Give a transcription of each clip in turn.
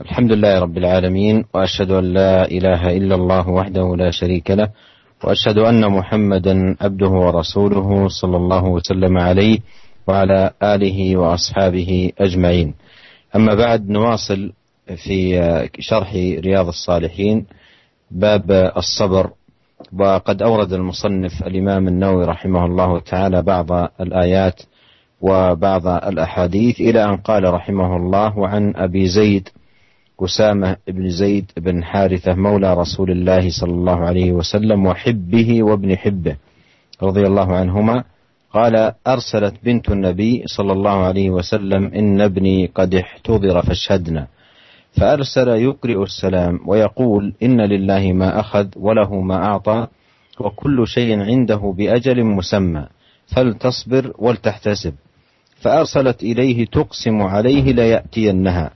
الحمد لله رب العالمين وأشهد أن لا إله إلا الله وحده لا شريك له وأشهد أن محمدا عبده ورسوله صلى الله وسلم عليه وعلى آله وأصحابه أجمعين. أما بعد نواصل في شرح رياض الصالحين باب الصبر وقد أورد المصنف الإمام النووي رحمه الله تعالى بعض الآيات وبعض الأحاديث إلى أن قال رحمه الله وعن أبي زيد أسامة بن زيد بن حارثة مولى رسول الله صلى الله عليه وسلم وحبه وابن حبه رضي الله عنهما قال أرسلت بنت النبي صلى الله عليه وسلم إن ابني قد احتضر فاشهدنا. فأرسل يقرئ السلام ويقول إن لله ما أخذ وله ما أعطى وكل شيء عنده بأجل مسمى فلتصبر ولتحتسب. فأرسلت إليه تقسم عليه ليأتينها.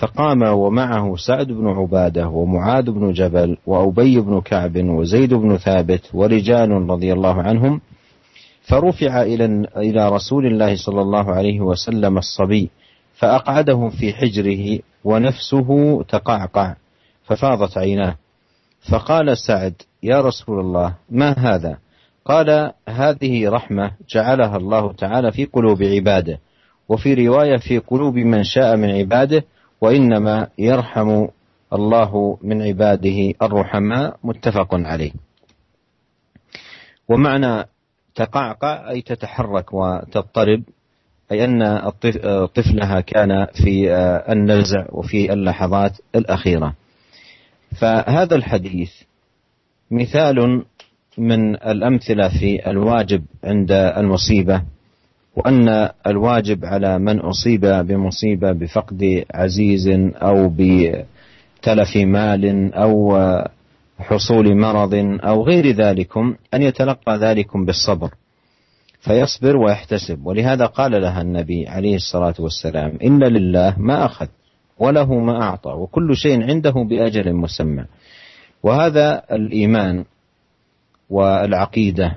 فقام ومعه سعد بن عبادة ومعاذ بن جبل وأبي بن كعب وزيد بن ثابت ورجال رضي الله عنهم فرفع إلى إلى رسول الله صلى الله عليه وسلم الصبي فاقعده في حجره ونفسه تقعقع ففاضت عيناه. فقال سعد يا رسول الله ما هذا؟ قال هذه رحمة جعلها الله تعالى في قلوب عباده وفي رواية في قلوب من شاء من عباده وإنما يرحم الله من عباده الرحماء متفق عليه. ومعنى تقعقع أي تتحرك وتضطرب أي أن طفلها كان في النزع وفي اللحظات الأخيرة. فهذا الحديث مثال من الأمثلة في الواجب عند المصيبة. وأن الواجب على من أصيب بمصيبة بفقد عزيز أو بتلف مال أو حصول مرض أو غير ذلكم أن يتلقى ذلكم بالصبر فيصبر ويحتسب. ولهذا قال لها النبي عليه الصلاة والسلام إن لله ما أخذ وله ما أعطى وكل شيء عنده بأجل مسمى. وهذا الإيمان والعقيدة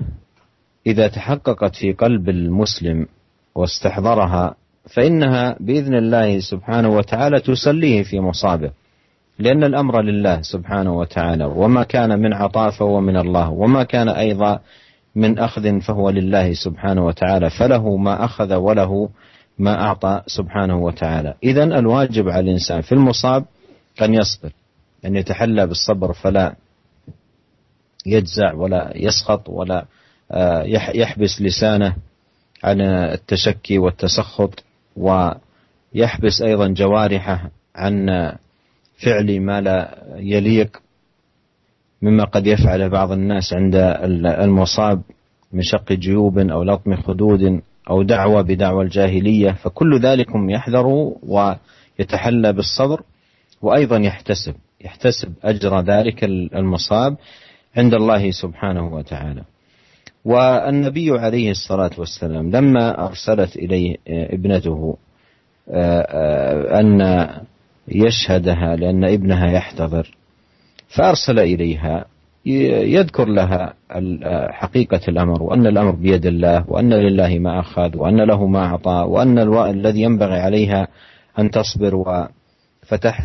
إذا تحققت في قلب المسلم واستحضرها فإنها بإذن الله سبحانه وتعالى تسليه في مصابه. لأن الأمر لله سبحانه وتعالى وما كان من عطاء فهو من الله وما كان أيضا من أخذ فهو لله سبحانه وتعالى فله ما أخذ وله ما أعطى سبحانه وتعالى. إذا الواجب على الإنسان في المصاب أن يصبر أن يتحلى بالصبر فلا يجزع ولا يسخط ولا يحبس لسانه عن التشكي والتسخط ويحبس أيضا جوارحه عن فعل ما لا يليق مما قد يفعله بعض الناس عند المصاب من شق جيوب أو لطم خدود أو دعوة بدعوى الجاهلية فكل ذلك يحذر ويتحلى بالصبر وأيضا يحتسب يحتسب أجر ذلك المصاب عند الله سبحانه وتعالى. والنبي عليه الصلاة والسلام لما أرسلت إليه ابنته آه، آه، أن يشهدها لأن ابنها يحتضر فأرسل إليها يذكر لها حقيقة الأمر وأن الأمر بيد الله وأن لله ما أخذ وأن له ما أعطى وأن الذي ينبغي عليها أن تصبر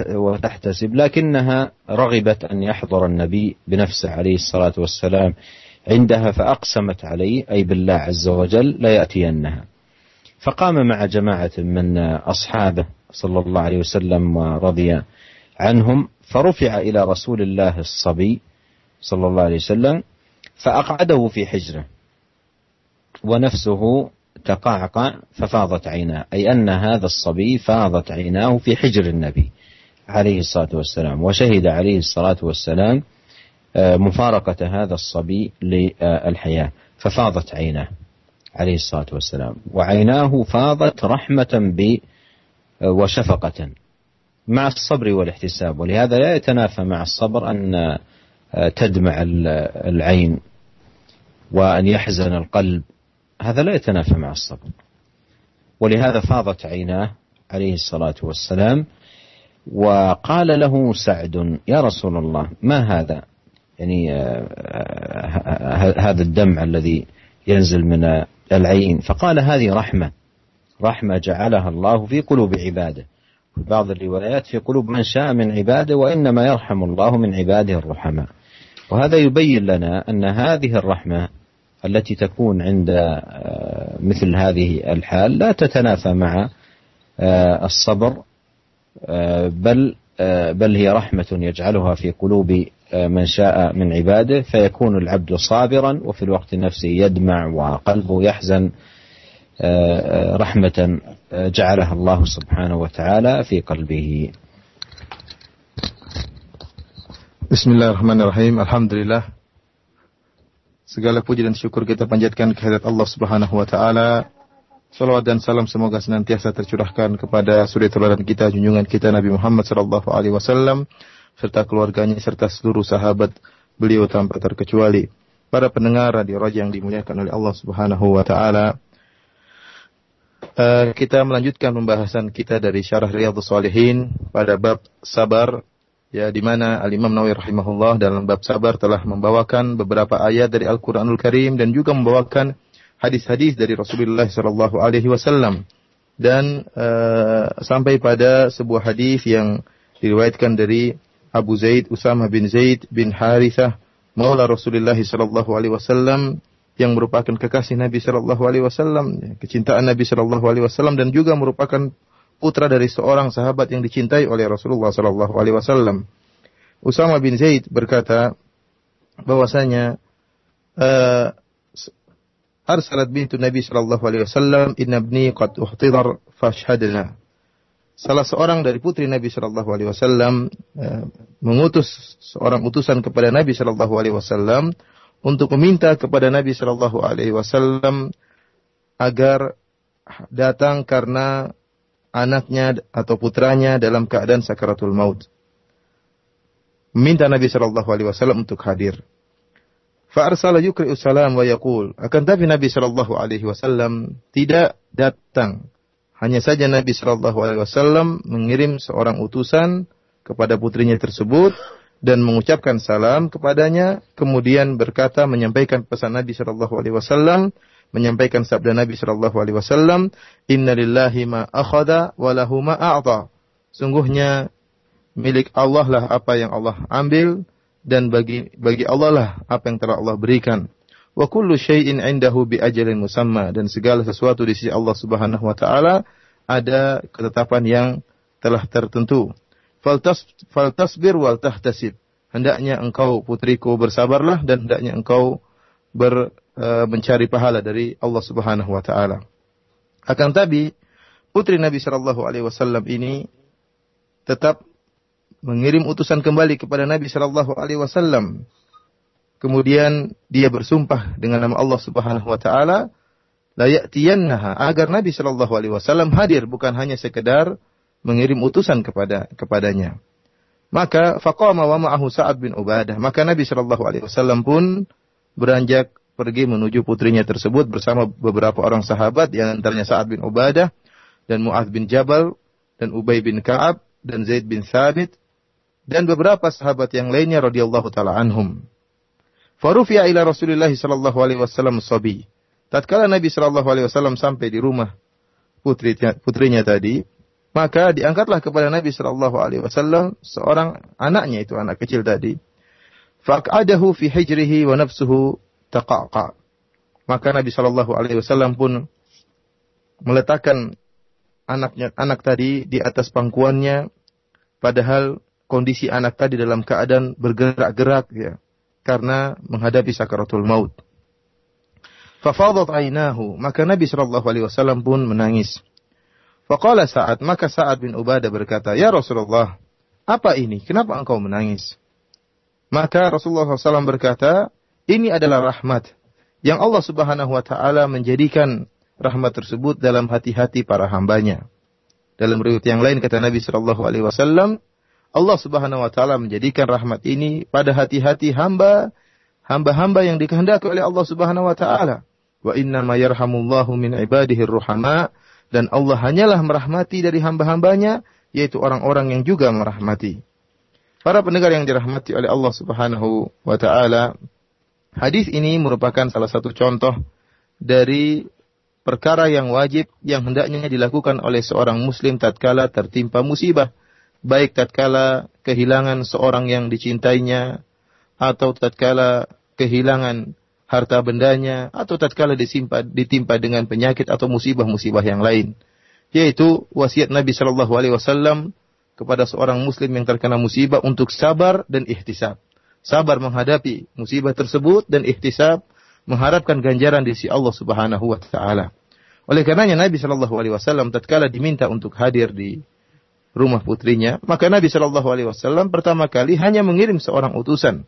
وتحتسب لكنها رغبت أن يحضر النبي بنفسه عليه الصلاة والسلام. عندها فأقسمت عليه أي بالله عز وجل ليأتينها فقام مع جماعة من أصحابه صلى الله عليه وسلم ورضي عنهم فرفع إلى رسول الله الصبي صلى الله عليه وسلم فأقعده في حجرة ونفسه تقعقع ففاضت عيناه. أي أن هذا الصبي فاضت عيناه في حجر النبي عليه الصلاة والسلام وشهد عليه الصلاة والسلام مفارقة هذا الصبي للحياة. ففاضت عيناه عليه الصلاة والسلام. وعيناه فاضت رحمة ب آه، وشفقة مع الصبر والاحتساب. ولهذا لا يتنافى مع الصبر أن آه، تدمع العين وأن يحزن القلب. هذا لا يتنافى مع الصبر. ولهذا فاضت عيناه عليه الصلاة والسلام. وقال له سعد يا رسول الله ما هذا؟ يعني آه، آه، هذا الدمع الذي ينزل من العين. فقال هذه رحمة رحمة جعلها الله في قلوب عباده. بعض الروايات في قلوب من شاء من عباده وإنما يرحم الله من عباده الرحماء. وهذا يبين لنا أن هذه الرحمة التي تكون عند آه، مثل هذه الحال لا تتنافى مع آه، الصبر آه، بل بل هي رحمة يجعلها في قلوب من شاء من عباده فيكون العبد صابرا وفي الوقت نفسه يدمع وقلبه يحزن رحمة جعلها الله سبحانه وتعالى في قلبه. بسم الله الرحمن الرحيم الحمد لله Segala puji dan syukur kita panjatkan kehadirat Allah Subhanahu wa taala. Salawat dan salam semoga senantiasa tercurahkan kepada suri teladan kita, junjungan kita Nabi Muhammad sallallahu alaihi wasallam serta keluarganya serta seluruh sahabat beliau tanpa terkecuali. Para pendengar radio Raja yang dimuliakan oleh Allah Subhanahu wa taala. Uh, kita melanjutkan pembahasan kita dari Syarah Riyadhus Shalihin pada bab sabar ya di mana Al Imam Nawawi rahimahullah dalam bab sabar telah membawakan beberapa ayat dari Al-Qur'anul Karim dan juga membawakan hadis-hadis dari Rasulullah sallallahu alaihi wasallam dan uh, sampai pada sebuah hadis yang diriwayatkan dari Abu Zaid Usama bin Zaid bin Harithah maula Rasulullah sallallahu alaihi wasallam yang merupakan kekasih Nabi sallallahu alaihi wasallam, kecintaan Nabi sallallahu alaihi wasallam dan juga merupakan putra dari seorang sahabat yang dicintai oleh Rasulullah sallallahu alaihi wasallam. Usama bin Zaid berkata bahwasanya uh, arsalat bintu Nabi sallallahu alaihi wasallam inna ibni qad uhtidar fashhadna. Salah seorang dari putri Nabi sallallahu alaihi wasallam uh, mengutus seorang utusan kepada Nabi sallallahu alaihi wasallam untuk meminta kepada Nabi sallallahu alaihi wasallam agar datang karena anaknya atau putranya dalam keadaan sakaratul maut. Minta Nabi Shallallahu Alaihi Wasallam untuk hadir. Fa'arsala yukri'u salam wa yaqul. Akan tapi Nabi Shallallahu Alaihi Wasallam tidak datang. Hanya saja Nabi Shallallahu Alaihi Wasallam mengirim seorang utusan kepada putrinya tersebut dan mengucapkan salam kepadanya, kemudian berkata menyampaikan pesan Nabi Shallallahu Alaihi Wasallam menyampaikan sabda Nabi Shallallahu Alaihi Wasallam, Inna lillahi ma akhada wa lahu ma a'ta. Sungguhnya milik Allah lah apa yang Allah ambil dan bagi bagi Allah lah apa yang telah Allah berikan. Wa kullu syai'in 'indahu bi ajalin musamma dan segala sesuatu di sisi Allah Subhanahu wa taala ada ketetapan yang telah tertentu. Faltas faltasbir wal tahtasib. Hendaknya engkau putriku bersabarlah dan hendaknya engkau ber Eh, mencari pahala dari Allah Subhanahu wa taala. Akan tapi putri Nabi Shallallahu alaihi wasallam ini tetap mengirim utusan kembali kepada Nabi Shallallahu alaihi wasallam. Kemudian dia bersumpah dengan nama Allah Subhanahu wa taala la ya'tiyannaha agar Nabi Shallallahu alaihi wasallam hadir bukan hanya sekedar mengirim utusan kepada kepadanya. Maka faqama wa ma'ahu Sa'ad bin Ubadah. Maka Nabi Shallallahu alaihi wasallam pun beranjak pergi menuju putrinya tersebut bersama beberapa orang sahabat yang antaranya Sa'ad bin Ubadah dan Mu'adz bin Jabal dan Ubay bin Ka'ab dan Zaid bin Thabit dan beberapa sahabat yang lainnya radhiyallahu taala anhum. Farufiya ila Rasulullah sallallahu alaihi wasallam sabi. Tatkala Nabi sallallahu alaihi wasallam sampai di rumah putrinya, putrinya tadi, maka diangkatlah kepada Nabi sallallahu alaihi wasallam seorang anaknya itu anak kecil tadi. Faq'adahu fi hijrihi wa nafsuhu taqaqa. Maka Nabi Shallallahu Alaihi Wasallam pun meletakkan anaknya anak tadi di atas pangkuannya, padahal kondisi anak tadi dalam keadaan bergerak-gerak ya, karena menghadapi sakaratul maut. Fafadat ainahu, maka Nabi Shallallahu Alaihi Wasallam pun menangis. Faqala saat maka saat bin Ubadah berkata, Ya Rasulullah, apa ini? Kenapa engkau menangis? Maka Rasulullah SAW berkata, ini adalah rahmat yang Allah Subhanahu wa taala menjadikan rahmat tersebut dalam hati-hati para hambanya. Dalam riwayat yang lain kata Nabi sallallahu alaihi wasallam, Allah Subhanahu wa taala menjadikan rahmat ini pada hati-hati hamba hamba-hamba yang dikehendaki oleh Allah Subhanahu wa taala. Wa inna ma yarhamullahu min ibadihi ruhama dan Allah hanyalah merahmati dari hamba-hambanya yaitu orang-orang yang juga merahmati. Para pendengar yang dirahmati oleh Allah Subhanahu wa taala, Hadis ini merupakan salah satu contoh dari perkara yang wajib yang hendaknya dilakukan oleh seorang muslim tatkala tertimpa musibah, baik tatkala kehilangan seorang yang dicintainya atau tatkala kehilangan harta bendanya atau tatkala disimpa, ditimpa dengan penyakit atau musibah-musibah yang lain. Yaitu wasiat Nabi Shallallahu alaihi wasallam kepada seorang muslim yang terkena musibah untuk sabar dan ihtisab. Sabar menghadapi musibah tersebut dan ihtisab mengharapkan ganjaran di sisi Allah Subhanahu wa taala. Oleh karenanya Nabi Shallallahu alaihi wasallam tatkala diminta untuk hadir di rumah putrinya, maka Nabi Shallallahu alaihi wasallam pertama kali hanya mengirim seorang utusan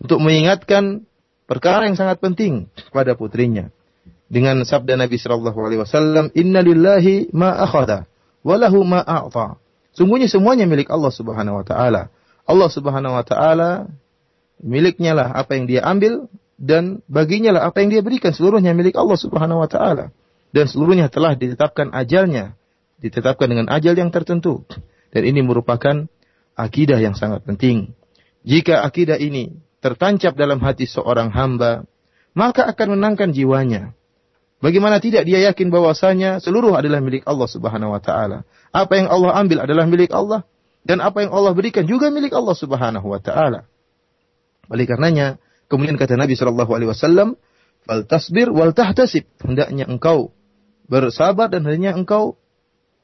untuk mengingatkan perkara yang sangat penting kepada putrinya. Dengan sabda Nabi Shallallahu alaihi wasallam, "Inna lillahi ma akhadha wa lahu ma a'ta." Sungguhnya semuanya milik Allah Subhanahu wa taala. Allah Subhanahu wa taala miliknya lah apa yang dia ambil dan baginya lah apa yang dia berikan seluruhnya milik Allah Subhanahu wa taala dan seluruhnya telah ditetapkan ajalnya ditetapkan dengan ajal yang tertentu. Dan ini merupakan akidah yang sangat penting. Jika akidah ini tertancap dalam hati seorang hamba maka akan menangkan jiwanya. Bagaimana tidak dia yakin bahwasanya seluruh adalah milik Allah Subhanahu wa taala? Apa yang Allah ambil adalah milik Allah dan apa yang Allah berikan juga milik Allah Subhanahu wa taala. Oleh karenanya Kemudian kata Nabi Shallallahu Alaihi Wasallam, "Fal tasbir wal tahtasib." Hendaknya engkau bersabar dan hendaknya engkau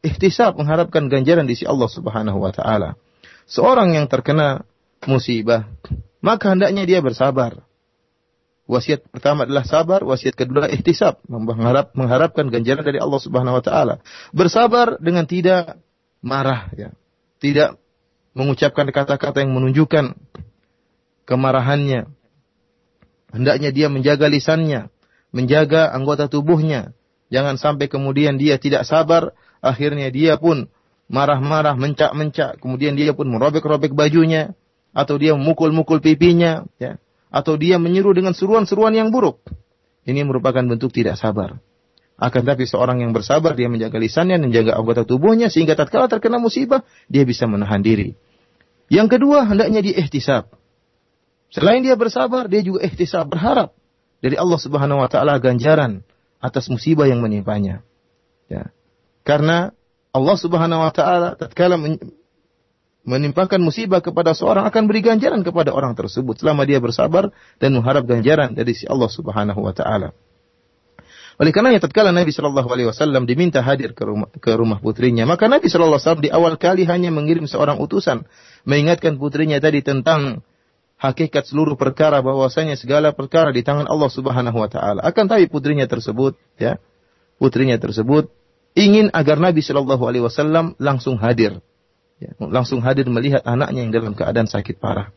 ihtisab mengharapkan ganjaran di sisi Allah Subhanahu wa taala. Seorang yang terkena musibah, maka hendaknya dia bersabar. Wasiat pertama adalah sabar, wasiat kedua ihtisab, mengharap mengharapkan ganjaran dari Allah Subhanahu wa taala. Bersabar dengan tidak marah ya. Tidak mengucapkan kata-kata yang menunjukkan kemarahannya, Hendaknya dia menjaga lisannya, menjaga anggota tubuhnya. Jangan sampai kemudian dia tidak sabar, akhirnya dia pun marah-marah, mencak-mencak, kemudian dia pun merobek-robek bajunya, atau dia memukul-mukul pipinya, ya, atau dia menyeru dengan seruan-seruan yang buruk. Ini merupakan bentuk tidak sabar. Akan tapi seorang yang bersabar, dia menjaga lisannya, menjaga anggota tubuhnya, sehingga tatkala terkena musibah, dia bisa menahan diri. Yang kedua, hendaknya diihtisab. Selain dia bersabar, dia juga ihtisab berharap dari Allah Subhanahu wa taala ganjaran atas musibah yang menimpanya. Ya. Karena Allah Subhanahu wa taala tatkala menimpakan musibah kepada seorang akan beri ganjaran kepada orang tersebut selama dia bersabar dan mengharap ganjaran dari si Allah Subhanahu wa taala. Oleh karenanya tatkala Nabi Shallallahu alaihi wasallam diminta hadir ke rumah, ke rumah putrinya, maka Nabi Shallallahu alaihi wasallam di awal kali hanya mengirim seorang utusan mengingatkan putrinya tadi tentang hakikat seluruh perkara bahwasanya segala perkara di tangan Allah Subhanahu wa taala. Akan tapi putrinya tersebut ya, putrinya tersebut ingin agar Nabi Shallallahu alaihi wasallam langsung hadir. Ya, langsung hadir melihat anaknya yang dalam keadaan sakit parah.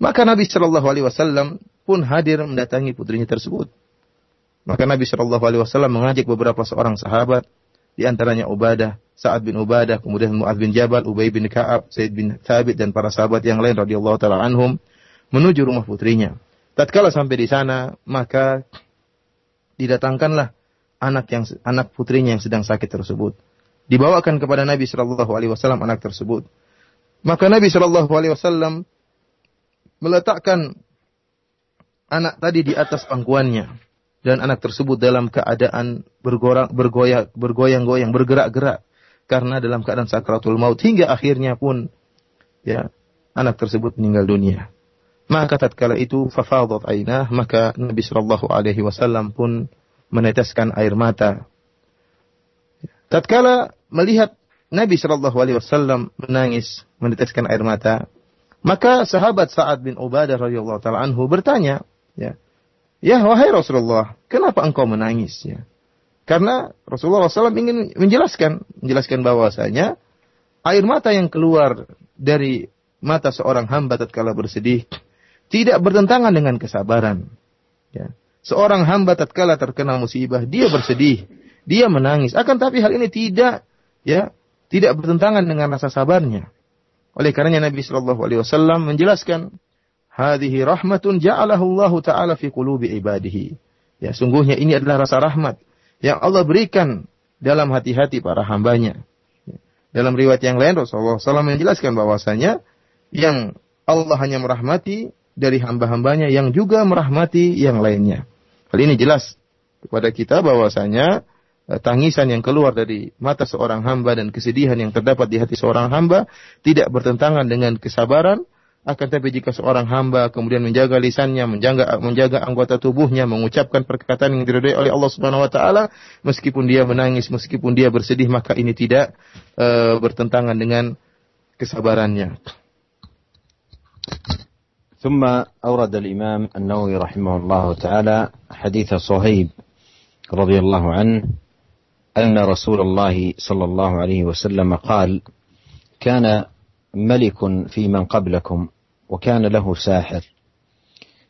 Maka Nabi Shallallahu alaihi wasallam pun hadir mendatangi putrinya tersebut. Maka Nabi Shallallahu alaihi wasallam mengajak beberapa seorang sahabat di antaranya Ubadah, Sa'ad bin Ubadah, kemudian Mu'adz bin Jabal, Ubay bin Ka'ab, Said bin Thabit dan para sahabat yang lain radhiyallahu taala anhum menuju rumah putrinya. Tatkala sampai di sana, maka didatangkanlah anak yang anak putrinya yang sedang sakit tersebut. Dibawakan kepada Nabi Shallallahu Alaihi Wasallam anak tersebut. Maka Nabi Shallallahu Alaihi Wasallam meletakkan anak tadi di atas pangkuannya dan anak tersebut dalam keadaan bergoyang bergoyang bergoyang-goyang bergerak-gerak karena dalam keadaan sakratul maut hingga akhirnya pun ya anak tersebut meninggal dunia. Maka tatkala itu fafadat ainah, maka Nabi sallallahu alaihi wasallam pun meneteskan air mata. Tatkala melihat Nabi sallallahu alaihi wasallam menangis, meneteskan air mata, maka sahabat Sa'ad bin Ubadah radhiyallahu taala anhu bertanya, ya. Ya wahai Rasulullah, kenapa engkau menangis ya? Karena Rasulullah SAW ingin menjelaskan, menjelaskan bahwasanya air mata yang keluar dari mata seorang hamba tatkala bersedih tidak bertentangan dengan kesabaran. Ya. Seorang hamba tatkala terkena musibah, dia bersedih, dia menangis. Akan tapi hal ini tidak ya, tidak bertentangan dengan rasa sabarnya. Oleh karenanya Nabi Shallallahu alaihi wasallam menjelaskan, "Hadhihi rahmatun ja'alahu Allah taala fi qulubi ibadihi." Ya, sungguhnya ini adalah rasa rahmat yang Allah berikan dalam hati-hati para hambanya. Ya. Dalam riwayat yang lain Rasulullah SAW menjelaskan bahwasanya yang Allah hanya merahmati dari hamba-hambanya yang juga merahmati yang lainnya. Hal ini jelas kepada kita bahwasanya eh, tangisan yang keluar dari mata seorang hamba dan kesedihan yang terdapat di hati seorang hamba tidak bertentangan dengan kesabaran, akan tapi jika seorang hamba kemudian menjaga lisannya, menjaga menjaga anggota tubuhnya, mengucapkan perkataan yang diridhoi oleh Allah Subhanahu wa taala, meskipun dia menangis, meskipun dia bersedih, maka ini tidak uh, bertentangan dengan kesabarannya. ثم أورد الإمام النووي رحمه الله تعالى حديث صهيب رضي الله عنه أن رسول الله صلى الله عليه وسلم قال كان ملك في من قبلكم وكان له ساحر.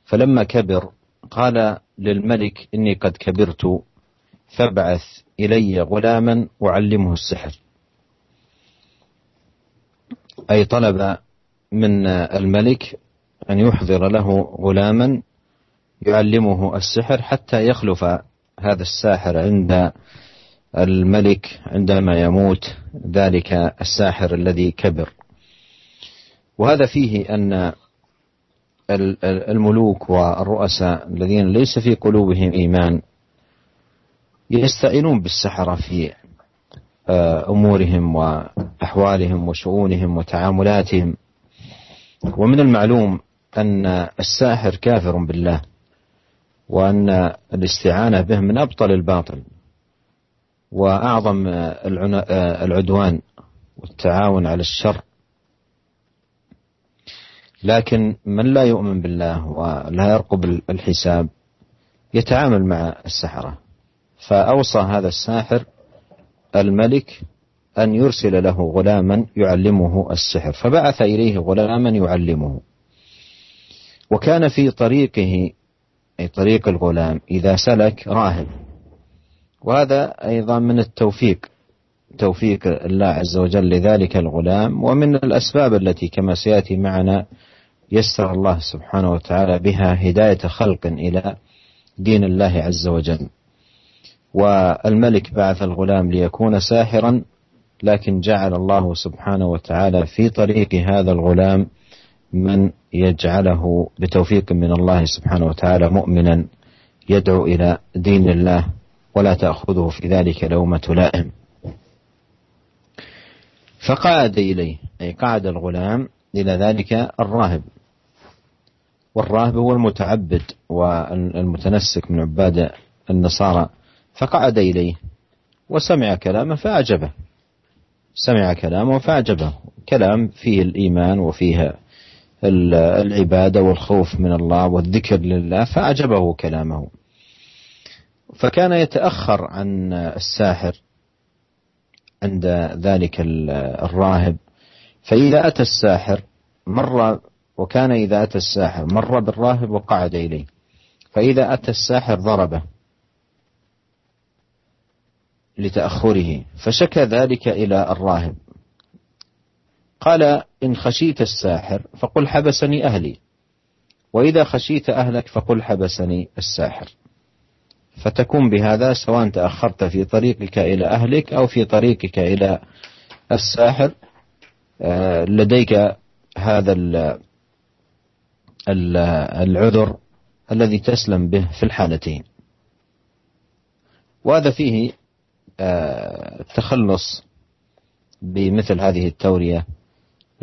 فلما كبر قال للملك إني قد كبرت فابعث إلي غلاما أعلمه السحر. أي طلب من الملك أن يحضر له غلاما يعلمه السحر حتى يخلف هذا الساحر عند الملك عندما يموت ذلك الساحر الذي كبر. وهذا فيه أن الملوك والرؤساء الذين ليس في قلوبهم إيمان يستعينون بالسحرة في آه، أمورهم وأحوالهم وشؤونهم وتعاملاتهم. ومن المعلوم أن الساحر كافر بالله وأن الاستعانة به من أبطل الباطل وأعظم العدوان والتعاون على الشر. لكن من لا يؤمن بالله ولا يرقب الحساب يتعامل مع السحرة. فأوصى هذا الساحر الملك أن يرسل له غلاما يعلمه السحر. فبعث إليه غلاما يعلمه. وكان في طريقه أي طريق الغلام إذا سلك راهب. وهذا أيضا من التوفيق توفيق الله عز وجل لذلك الغلام ومن الأسباب التي كما سيأتي معنا يسر الله سبحانه وتعالى بها هداية خلق إلى دين الله عز وجل. والملك بعث الغلام ليكون ساحرا لكن جعل الله سبحانه وتعالى في طريق هذا الغلام من يجعله بتوفيق من الله سبحانه وتعالى مؤمنا يدعو إلى دين الله ولا تأخذه في ذلك لومه لائم فقعد إليه أي قعد الغلام إلى ذلك الراهب. والراهب هو المتعبد والمتنسك من عباد النصارى. فقعد إليه وسمع كلامه فأعجبه. سمع كلامه فأعجبه. كلام فيه الإيمان وفيه العبادة والخوف من الله والذكر لله فأعجبه كلامه. فكان يتأخر عن الساحر عند ذلك الراهب. فإذا أتى الساحر مر وكان إذا أتى الساحر مر بالراهب وقعد إليه. فإذا أتى الساحر ضربه لتأخره فشكى ذلك إلى الراهب. قال إن خشيت الساحر فقل حبسني أهلي. وإذا خشيت أهلك فقل حبسني الساحر. فتكون بهذا سواء تأخرت في طريقك إلى أهلك أو في طريقك إلى الساحر آه، لديك هذا العذر الذي تسلم به في الحالتين. وهذا فيه التخلص آه، بمثل هذه التورية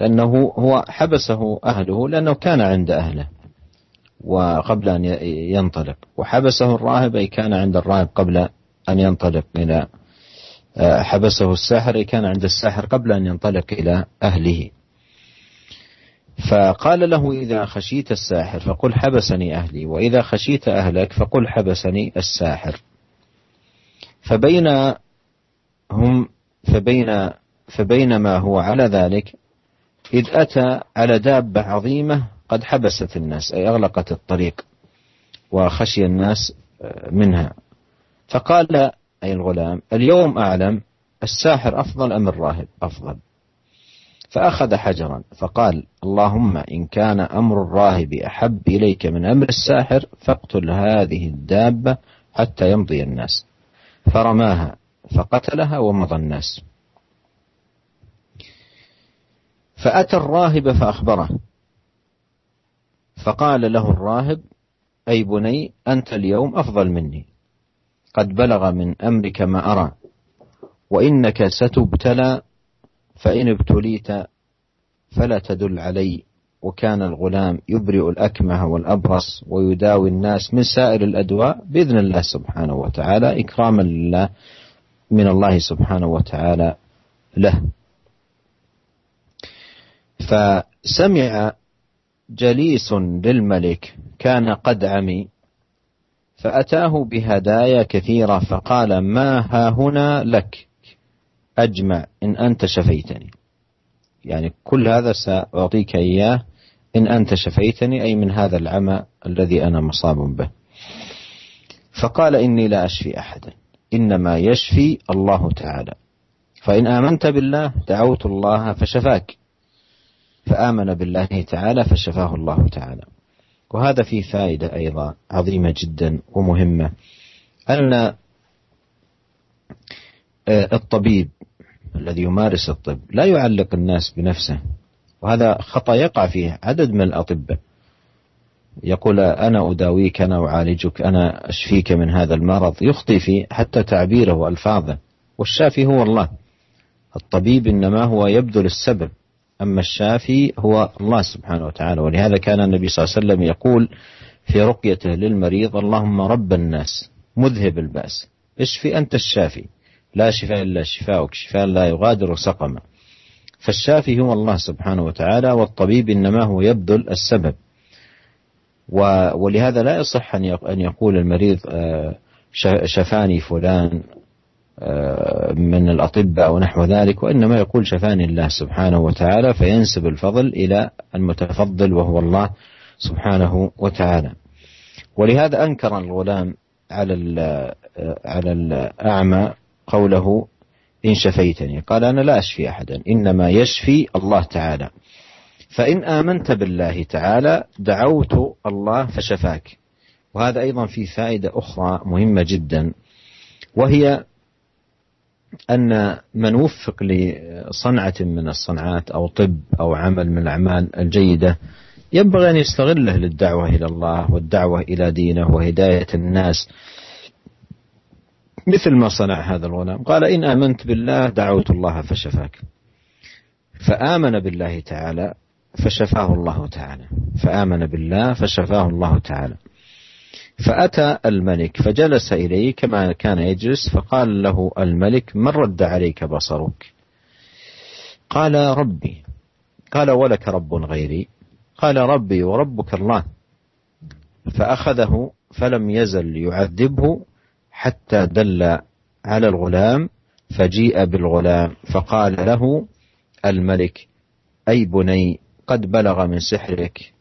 لأنه هو حبسه أهله لأنه كان عند أهله وقبل أن ينطلق. وحبسه الراهب أي كان عند الراهب قبل أن ينطلق إلى آه، حبسه الساحر أي كان عند الساحر قبل أن ينطلق إلى أهله. فقال له إذا خشيت الساحر فقل حبسني أهلي وإذا خشيت أهلك فقل حبسني الساحر. فبين هم فبين فبينما هو على ذلك إذ أتى على دابة عظيمة قد حبست الناس أي أغلقت الطريق وخشي الناس آه، منها. فقال أي الغلام اليوم أعلم الساحر أفضل أم الراهب؟ أفضل. فأخذ حجرا فقال اللهم إن كان أمر الراهب أحب إليك من أمر الساحر فاقتل هذه الدابة حتى يمضي الناس. فرماها فقتلها ومضى الناس. فأتى الراهب فأخبره. فقال له الراهب أي بني أنت اليوم أفضل مني. قد بلغ من أمرك ما أرى. وإنك ستبتلى فإن ابتليت فلا تدل علي. وكان الغلام يبرئ الأكمه والأبرص ويداوي الناس من سائر الأدواء بإذن الله سبحانه وتعالى إكراما لله من الله سبحانه وتعالى له. فسمع جليس للملك كان قد عمي فأتاه بهدايا كثيرة فقال ما ها هنا لك؟ أجمع إن أنت شفيتني. يعني كل هذا سأعطيك إياه إن أنت شفيتني أي من هذا العمى الذي أنا مصاب به. فقال إني لا أشفي أحدا إنما يشفي الله تعالى. فإن آمنت بالله دعوت الله فشفاك. فآمن بالله تعالى فشفاه الله تعالى. وهذا فيه فائدة أيضا عظيمة جدا ومهمة. أن آه، الطبيب الذي يمارس الطب لا يعلق الناس بنفسه. وهذا خطأ يقع فيه عدد من الأطباء. يقول أنا أداويك أنا أعالجك أنا أشفيك من هذا المرض. يخطي في حتى تعبيره وألفاظه. والشافي هو الله. الطبيب إنما هو يبذل السبب. أما الشافي هو الله سبحانه وتعالى ولهذا كان النبي صلى الله عليه وسلم يقول في رقيته للمريض اللهم رب الناس مذهب البأس اشفي أنت الشافي لا شفاء إلا شفاؤك شفاء لا يغادر سقما. فالشافي هو الله سبحانه وتعالى والطبيب إنما هو يبذل السبب. ولهذا لا يصح أن يقول المريض آه، شفاني فلان من الأطباء ونحو ذلك وإنما يقول شفاني الله سبحانه وتعالى فينسب الفضل إلى المتفضل وهو الله سبحانه وتعالى. ولهذا أنكر الغلام على على الأعمى قوله إن شفيتني قال أنا لا أشفي أحدا إنما يشفي الله تعالى. فإن آمنت بالله تعالى دعوت الله فشفاك وهذا أيضا في فائدة أخرى مهمة جدا وهي أن من وفق لصنعة من الصنعات أو طب أو عمل من الأعمال الجيدة ينبغي أن يستغله للدعوة إلى الله والدعوة إلى دينه وهداية الناس. مثل ما صنع هذا الغلام قال إن آمنت بالله دعوت الله فشفاك. فآمن بالله تعالى فشفاه الله تعالى. فآمن بالله فشفاه الله تعالى. فأتى الملك فجلس إليه كما كان يجلس فقال له الملك من رد عليك بصرك؟ قال ربي. قال ولك رب غيري. قال ربي وربك الله. فأخذه فلم يزل يعذبه حتى دل على الغلام فجيء بالغلام فقال له الملك أي بني قد بلغ من سحرك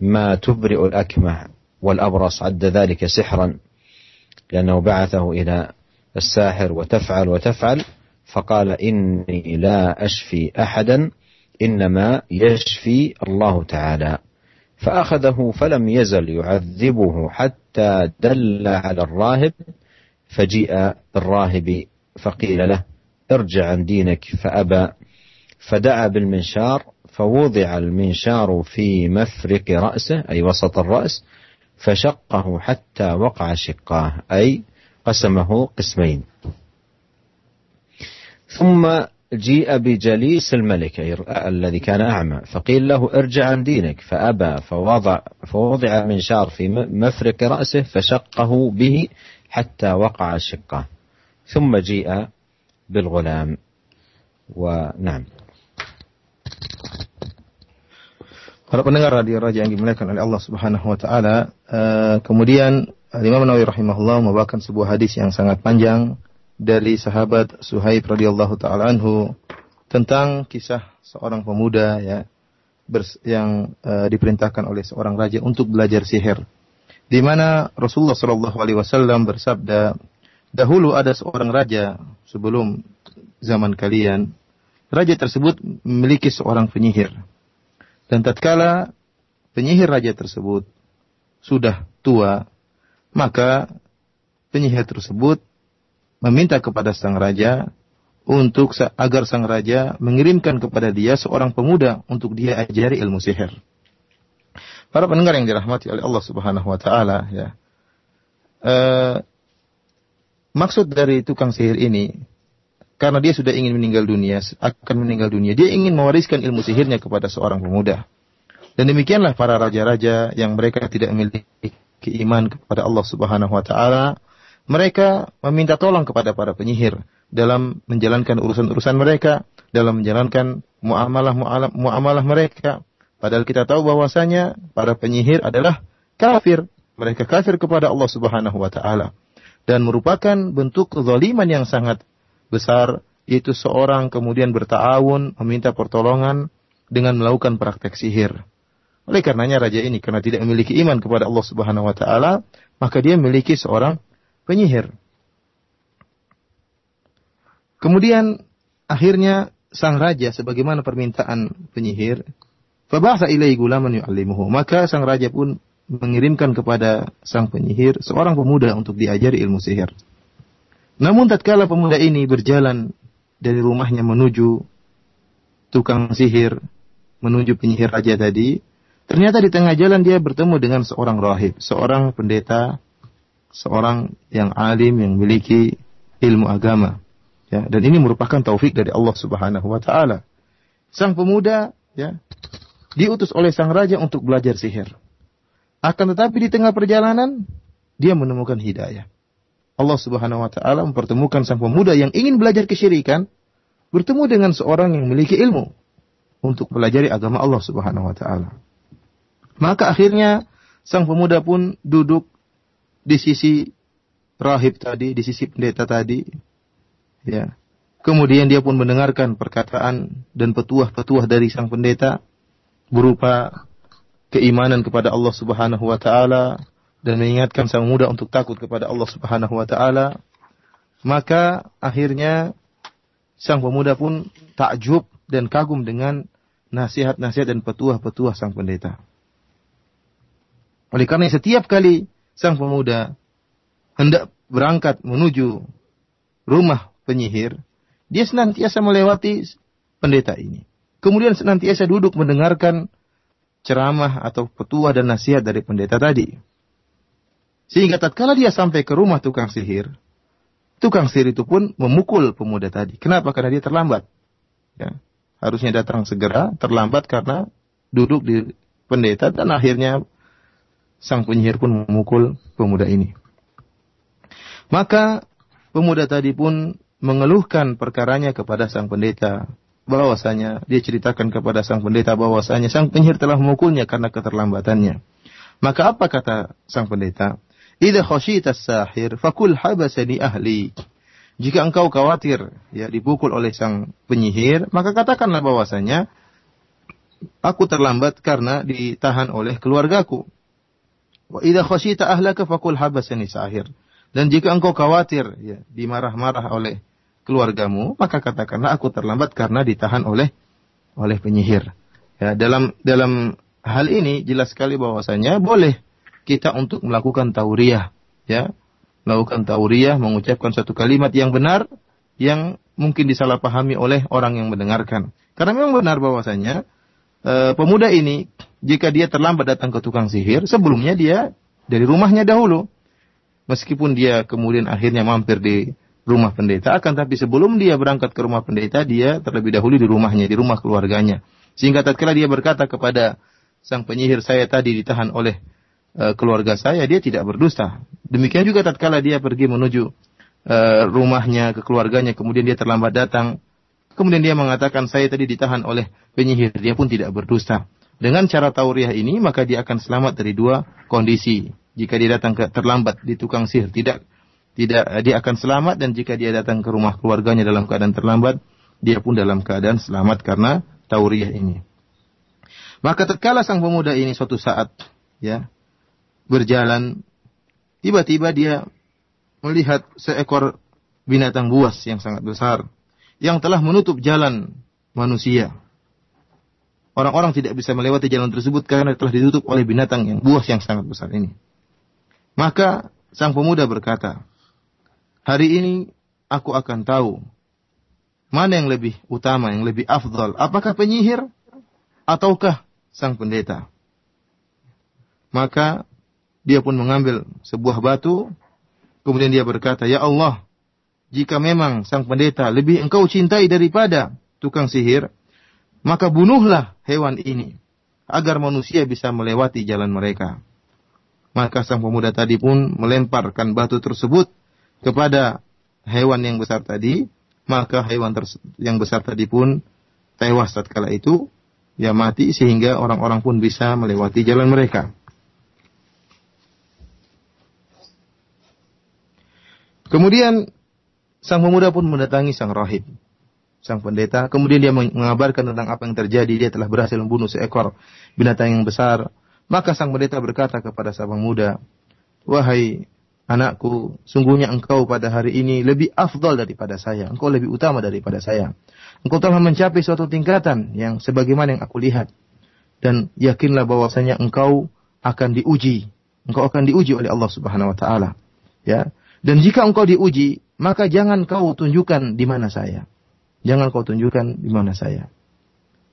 ما تبرئ الأكمه. والأبرص عد ذلك سحرا لأنه بعثه إلى الساحر وتفعل وتفعل فقال إني لا أشفي أحدا إنما يشفي الله تعالى فأخذه فلم يزل يعذبه حتى دل على الراهب فجيء الراهب فقيل له ارجع عن دينك فأبى فدعا بالمنشار فوضع المنشار في مفرق رأسه أي وسط الرأس فشقه حتى وقع شقاه أي قسمه قسمين. ثم جيء بجليس الملك الذي كان أعمى فقيل له ارجع عن دينك. فأبى فوضع, فوضع منشار في مفرق رأسه فشقه به حتى وقع شقه ثم جيء بالغلام. ونعم. Para pendengar radio Raja yang dimuliakan oleh Allah Subhanahu wa taala, uh, kemudian Imam Nawawi rahimahullah membawakan sebuah hadis yang sangat panjang dari sahabat Suhaib radhiyallahu taala anhu tentang kisah seorang pemuda ya yang uh, diperintahkan oleh seorang raja untuk belajar sihir. Di mana Rasulullah Shallallahu alaihi wasallam bersabda, dahulu ada seorang raja sebelum zaman kalian. Raja tersebut memiliki seorang penyihir dan tatkala penyihir raja tersebut sudah tua, maka penyihir tersebut meminta kepada sang raja untuk agar sang raja mengirimkan kepada dia seorang pemuda untuk dia ajari ilmu sihir. Para pendengar yang dirahmati oleh Allah Subhanahu wa taala ya. Uh, maksud dari tukang sihir ini karena dia sudah ingin meninggal dunia, akan meninggal dunia. Dia ingin mewariskan ilmu sihirnya kepada seorang pemuda. Dan demikianlah para raja-raja yang mereka tidak memiliki iman kepada Allah Subhanahu wa taala, mereka meminta tolong kepada para penyihir dalam menjalankan urusan-urusan mereka, dalam menjalankan muamalah-muamalah mereka. Padahal kita tahu bahwasanya para penyihir adalah kafir. Mereka kafir kepada Allah Subhanahu wa taala dan merupakan bentuk kezaliman yang sangat besar yaitu seorang kemudian bertawun meminta pertolongan dengan melakukan praktek sihir. Oleh karenanya raja ini karena tidak memiliki iman kepada Allah Subhanahu wa taala, maka dia memiliki seorang penyihir. Kemudian akhirnya sang raja sebagaimana permintaan penyihir, fabasa ilai gulaman yu'allimuhu. Maka sang raja pun mengirimkan kepada sang penyihir seorang pemuda untuk diajari ilmu sihir. Namun tatkala pemuda ini berjalan dari rumahnya menuju tukang sihir, menuju penyihir raja tadi, ternyata di tengah jalan dia bertemu dengan seorang rahib, seorang pendeta, seorang yang alim yang memiliki ilmu agama. Ya, dan ini merupakan taufik dari Allah Subhanahu wa taala. Sang pemuda ya diutus oleh sang raja untuk belajar sihir. Akan tetapi di tengah perjalanan dia menemukan hidayah. Allah Subhanahu wa taala mempertemukan sang pemuda yang ingin belajar kesyirikan bertemu dengan seorang yang memiliki ilmu untuk pelajari agama Allah Subhanahu wa taala. Maka akhirnya sang pemuda pun duduk di sisi rahib tadi, di sisi pendeta tadi. Ya. Kemudian dia pun mendengarkan perkataan dan petuah-petuah dari sang pendeta berupa keimanan kepada Allah Subhanahu wa taala, dan mengingatkan sang muda untuk takut kepada Allah Subhanahu wa taala, maka akhirnya sang pemuda pun takjub dan kagum dengan nasihat-nasihat dan petuah-petuah sang pendeta. Oleh karena setiap kali sang pemuda hendak berangkat menuju rumah penyihir, dia senantiasa melewati pendeta ini. Kemudian senantiasa duduk mendengarkan ceramah atau petuah dan nasihat dari pendeta tadi. Sehingga tatkala dia sampai ke rumah tukang sihir, tukang sihir itu pun memukul pemuda tadi. Kenapa? Karena dia terlambat. Ya. Harusnya datang segera, terlambat karena duduk di pendeta dan akhirnya sang penyihir pun memukul pemuda ini. Maka pemuda tadi pun mengeluhkan perkaranya kepada sang pendeta bahwasanya dia ceritakan kepada sang pendeta bahwasanya sang penyihir telah memukulnya karena keterlambatannya. Maka apa kata sang pendeta? Idza khasyita sahir fakul habasani ahli. Jika engkau khawatir ya dipukul oleh sang penyihir, maka katakanlah bahwasanya aku terlambat karena ditahan oleh keluargaku. Wa idza khasyita ahlaka fakul habasani sahir. Dan jika engkau khawatir ya dimarah-marah oleh keluargamu, maka katakanlah aku terlambat karena ditahan oleh oleh penyihir. Ya, dalam dalam hal ini jelas sekali bahwasanya boleh kita untuk melakukan tauriah, ya. Melakukan tauriah, mengucapkan satu kalimat yang benar yang mungkin disalahpahami oleh orang yang mendengarkan. Karena memang benar bahwasanya e, pemuda ini jika dia terlambat datang ke tukang sihir, sebelumnya dia dari rumahnya dahulu. Meskipun dia kemudian akhirnya mampir di rumah pendeta, akan tapi sebelum dia berangkat ke rumah pendeta, dia terlebih dahulu di rumahnya, di rumah keluarganya. Sehingga tatkala dia berkata kepada sang penyihir saya tadi ditahan oleh E, keluarga saya, dia tidak berdusta. Demikian juga tatkala dia pergi menuju uh, rumahnya ke keluarganya, kemudian dia terlambat datang, kemudian dia mengatakan saya tadi ditahan oleh penyihir, dia pun tidak berdusta. Dengan cara tauriah ini, maka dia akan selamat dari dua kondisi. Jika dia datang ke terlambat di tukang sihir, tidak tidak dia akan selamat dan jika dia datang ke rumah keluarganya dalam keadaan terlambat, dia pun dalam keadaan selamat karena tauriah ini. Maka tatkala sang pemuda ini suatu saat ya berjalan, tiba-tiba dia melihat seekor binatang buas yang sangat besar yang telah menutup jalan manusia. Orang-orang tidak bisa melewati jalan tersebut karena telah ditutup oleh binatang yang buas yang sangat besar ini. Maka sang pemuda berkata, "Hari ini aku akan tahu mana yang lebih utama, yang lebih afdal, apakah penyihir ataukah sang pendeta?" Maka dia pun mengambil sebuah batu, kemudian dia berkata, Ya Allah, jika memang sang pendeta lebih engkau cintai daripada tukang sihir, maka bunuhlah hewan ini agar manusia bisa melewati jalan mereka. Maka sang pemuda tadi pun melemparkan batu tersebut kepada hewan yang besar tadi, maka hewan yang besar tadi pun tewas tatkala itu, ya mati sehingga orang-orang pun bisa melewati jalan mereka. Kemudian sang pemuda pun mendatangi sang rahib, sang pendeta. Kemudian dia mengabarkan tentang apa yang terjadi. Dia telah berhasil membunuh seekor binatang yang besar. Maka sang pendeta berkata kepada sang pemuda, Wahai anakku, sungguhnya engkau pada hari ini lebih afdal daripada saya. Engkau lebih utama daripada saya. Engkau telah mencapai suatu tingkatan yang sebagaimana yang aku lihat. Dan yakinlah bahwasanya engkau akan diuji. Engkau akan diuji oleh Allah Subhanahu wa taala. Ya. Dan jika engkau diuji, maka jangan kau tunjukkan di mana saya. Jangan kau tunjukkan di mana saya.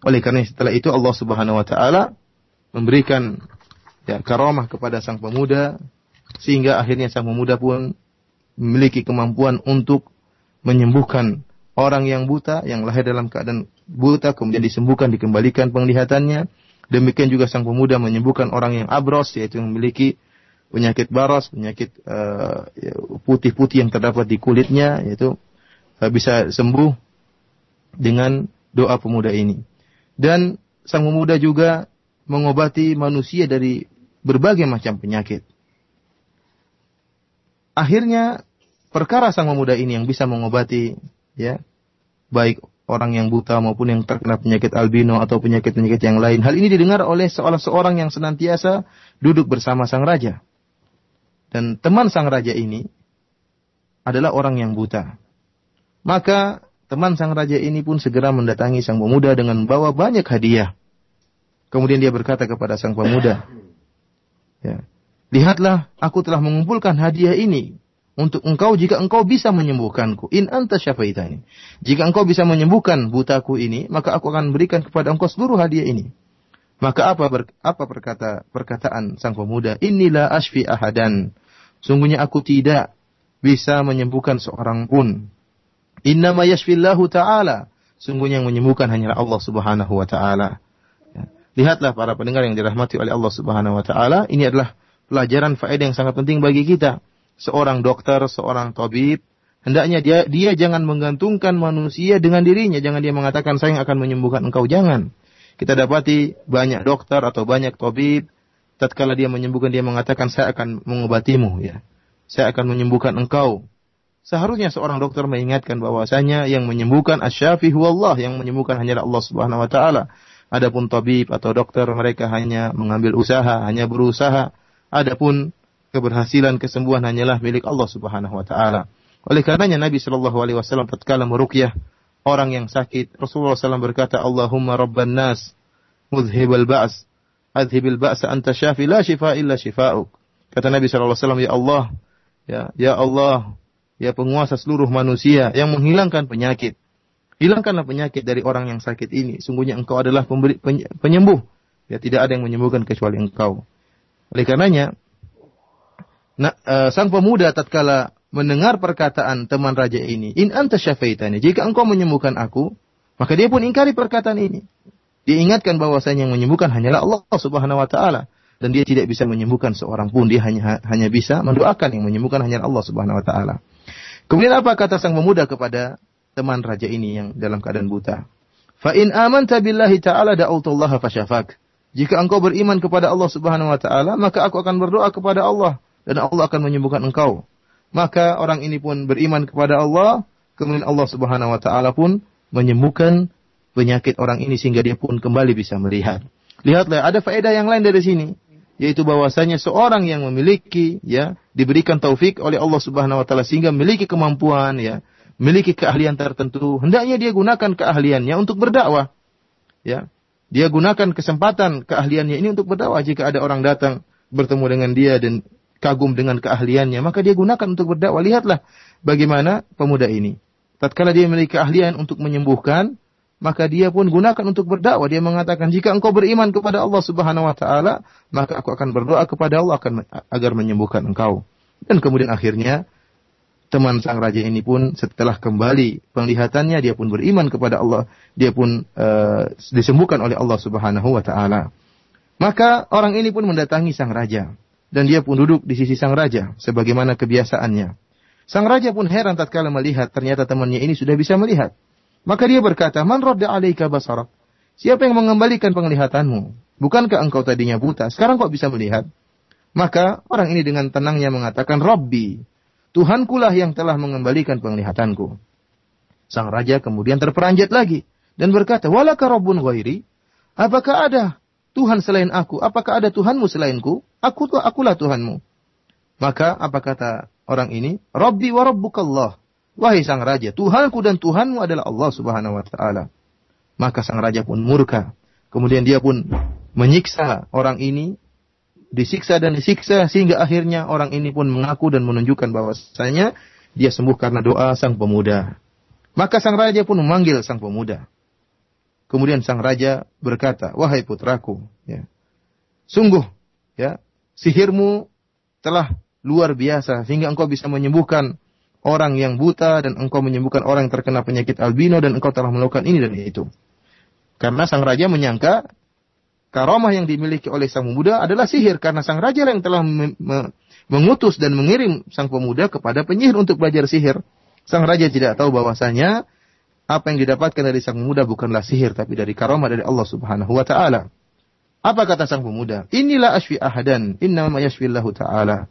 Oleh karena setelah itu Allah Subhanahu wa taala memberikan ya karamah kepada sang pemuda sehingga akhirnya sang pemuda pun memiliki kemampuan untuk menyembuhkan orang yang buta yang lahir dalam keadaan buta kemudian disembuhkan dikembalikan penglihatannya demikian juga sang pemuda menyembuhkan orang yang abros yaitu yang memiliki penyakit baros, penyakit uh, putih-putih yang terdapat di kulitnya, yaitu uh, bisa sembuh dengan doa pemuda ini. Dan sang pemuda juga mengobati manusia dari berbagai macam penyakit. Akhirnya perkara sang pemuda ini yang bisa mengobati ya baik orang yang buta maupun yang terkena penyakit albino atau penyakit-penyakit yang lain. Hal ini didengar oleh seorang seorang yang senantiasa duduk bersama sang raja. Dan teman sang raja ini adalah orang yang buta. Maka teman sang raja ini pun segera mendatangi sang pemuda dengan membawa banyak hadiah. Kemudian dia berkata kepada sang pemuda, ya, Lihatlah, aku telah mengumpulkan hadiah ini untuk engkau jika engkau bisa menyembuhkanku. In anta syafaitani. Jika engkau bisa menyembuhkan butaku ini, maka aku akan berikan kepada engkau seluruh hadiah ini. Maka apa ber, apa perkata perkataan sang pemuda? Inilah asfi ahadan. Sungguhnya aku tidak bisa menyembuhkan seorang pun. Innama yashfillahu ta'ala. Sungguhnya yang menyembuhkan hanyalah Allah subhanahu wa ta'ala. Ya. Lihatlah para pendengar yang dirahmati oleh Allah subhanahu wa ta'ala. Ini adalah pelajaran faedah yang sangat penting bagi kita. Seorang dokter, seorang tabib, hendaknya dia dia jangan menggantungkan manusia dengan dirinya. Jangan dia mengatakan saya yang akan menyembuhkan engkau. Jangan. Kita dapati banyak dokter atau banyak tabib tatkala dia menyembuhkan dia mengatakan saya akan mengobatimu ya. Saya akan menyembuhkan engkau. Seharusnya seorang dokter mengingatkan bahwasanya yang menyembuhkan asyafi Allah, yang menyembuhkan hanyalah Allah Subhanahu wa taala. Adapun tabib atau dokter mereka hanya mengambil usaha, hanya berusaha. Adapun keberhasilan kesembuhan hanyalah milik Allah Subhanahu wa taala. Oleh karenanya Nabi Shallallahu alaihi wasallam tatkala meruqyah orang yang sakit, Rasulullah SAW berkata, "Allahumma rabban nas, mudhhibal ba's, adhibil ba'sa anta syafi la shifa illa shifa'uk. Kata Nabi SAW, Ya Allah, ya, ya Allah, ya penguasa seluruh manusia yang menghilangkan penyakit. Hilangkanlah penyakit dari orang yang sakit ini. Sungguhnya engkau adalah pemberi, penyembuh. Ya, tidak ada yang menyembuhkan kecuali engkau. Oleh karenanya, nah, uh, sang pemuda tatkala mendengar perkataan teman raja ini, in anta syafaitani, jika engkau menyembuhkan aku, maka dia pun ingkari perkataan ini. Dia ingatkan bahwasanya yang menyembuhkan hanyalah Allah Subhanahu wa taala dan dia tidak bisa menyembuhkan seorang pun dia hanya hanya bisa mendoakan yang menyembuhkan hanya Allah Subhanahu wa taala. Kemudian apa kata sang pemuda kepada teman raja ini yang dalam keadaan buta? Fa in amanta billahi ta'ala da'utullaha fasyafak. Jika engkau beriman kepada Allah Subhanahu wa taala, maka aku akan berdoa kepada Allah dan Allah akan menyembuhkan engkau. Maka orang ini pun beriman kepada Allah, kemudian Allah Subhanahu wa taala pun menyembuhkan penyakit orang ini sehingga dia pun kembali bisa melihat. Lihatlah ada faedah yang lain dari sini yaitu bahwasanya seorang yang memiliki ya diberikan taufik oleh Allah Subhanahu wa taala sehingga memiliki kemampuan ya, memiliki keahlian tertentu, hendaknya dia gunakan keahliannya untuk berdakwah. Ya. Dia gunakan kesempatan keahliannya ini untuk berdakwah jika ada orang datang bertemu dengan dia dan kagum dengan keahliannya, maka dia gunakan untuk berdakwah. Lihatlah bagaimana pemuda ini. Tatkala dia memiliki keahlian untuk menyembuhkan, maka dia pun gunakan untuk berdakwah. Dia mengatakan, jika engkau beriman kepada Allah Subhanahu wa taala, maka aku akan berdoa kepada Allah akan agar menyembuhkan engkau. Dan kemudian akhirnya teman sang raja ini pun setelah kembali penglihatannya dia pun beriman kepada Allah, dia pun uh, disembuhkan oleh Allah Subhanahu wa taala. Maka orang ini pun mendatangi sang raja dan dia pun duduk di sisi sang raja sebagaimana kebiasaannya. Sang raja pun heran tatkala melihat ternyata temannya ini sudah bisa melihat. Maka dia berkata, "Man radda 'alaika basarak?" Siapa yang mengembalikan penglihatanmu? Bukankah engkau tadinya buta? Sekarang kok bisa melihat? Maka orang ini dengan tenangnya mengatakan, "Rabbi, Tuhankulah yang telah mengembalikan penglihatanku. Sang raja kemudian terperanjat lagi dan berkata, Walaka Rabbun ghairi? Apakah ada Tuhan selain aku? Apakah ada Tuhanmu selainku? Aku tuh akulah Tuhanmu. Maka apa kata orang ini? Rabbi wa rabbukallah. Wahai sang raja, Tuhanku dan Tuhanmu adalah Allah Subhanahu wa taala. Maka sang raja pun murka. Kemudian dia pun menyiksa orang ini disiksa dan disiksa sehingga akhirnya orang ini pun mengaku dan menunjukkan bahwasanya dia sembuh karena doa sang pemuda. Maka sang raja pun memanggil sang pemuda. Kemudian sang raja berkata, "Wahai putraku, ya. Sungguh, ya, sihirmu telah luar biasa sehingga engkau bisa menyembuhkan orang yang buta dan engkau menyembuhkan orang yang terkena penyakit albino dan engkau telah melakukan ini dan itu." Karena sang raja menyangka karomah yang dimiliki oleh sang pemuda adalah sihir karena sang raja yang telah mengutus dan mengirim sang pemuda kepada penyihir untuk belajar sihir. Sang raja tidak tahu bahwasanya apa yang didapatkan dari sang pemuda bukanlah sihir tapi dari karomah dari Allah Subhanahu wa taala. Apa kata sang pemuda? Inilah asfi ahadan, inna ma yashfillahu taala.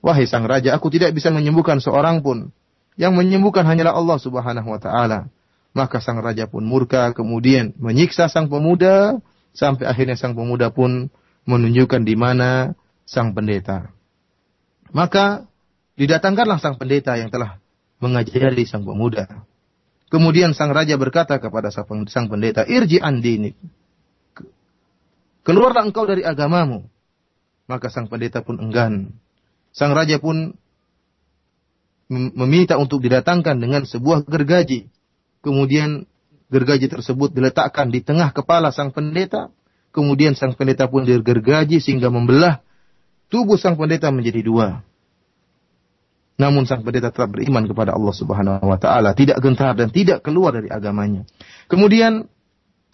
Wahai sang raja, aku tidak bisa menyembuhkan seorang pun. Yang menyembuhkan hanyalah Allah Subhanahu wa taala. Maka sang raja pun murka kemudian menyiksa sang pemuda Sampai akhirnya sang pemuda pun menunjukkan di mana sang pendeta. Maka didatangkanlah sang pendeta yang telah mengajari sang pemuda. Kemudian sang raja berkata kepada sang pendeta, Irji andini. Keluarlah engkau dari agamamu. Maka sang pendeta pun enggan. Sang raja pun meminta untuk didatangkan dengan sebuah gergaji. Kemudian gergaji tersebut diletakkan di tengah kepala sang pendeta, kemudian sang pendeta pun digergaji sehingga membelah tubuh sang pendeta menjadi dua. Namun sang pendeta tetap beriman kepada Allah Subhanahu wa taala, tidak gentar dan tidak keluar dari agamanya. Kemudian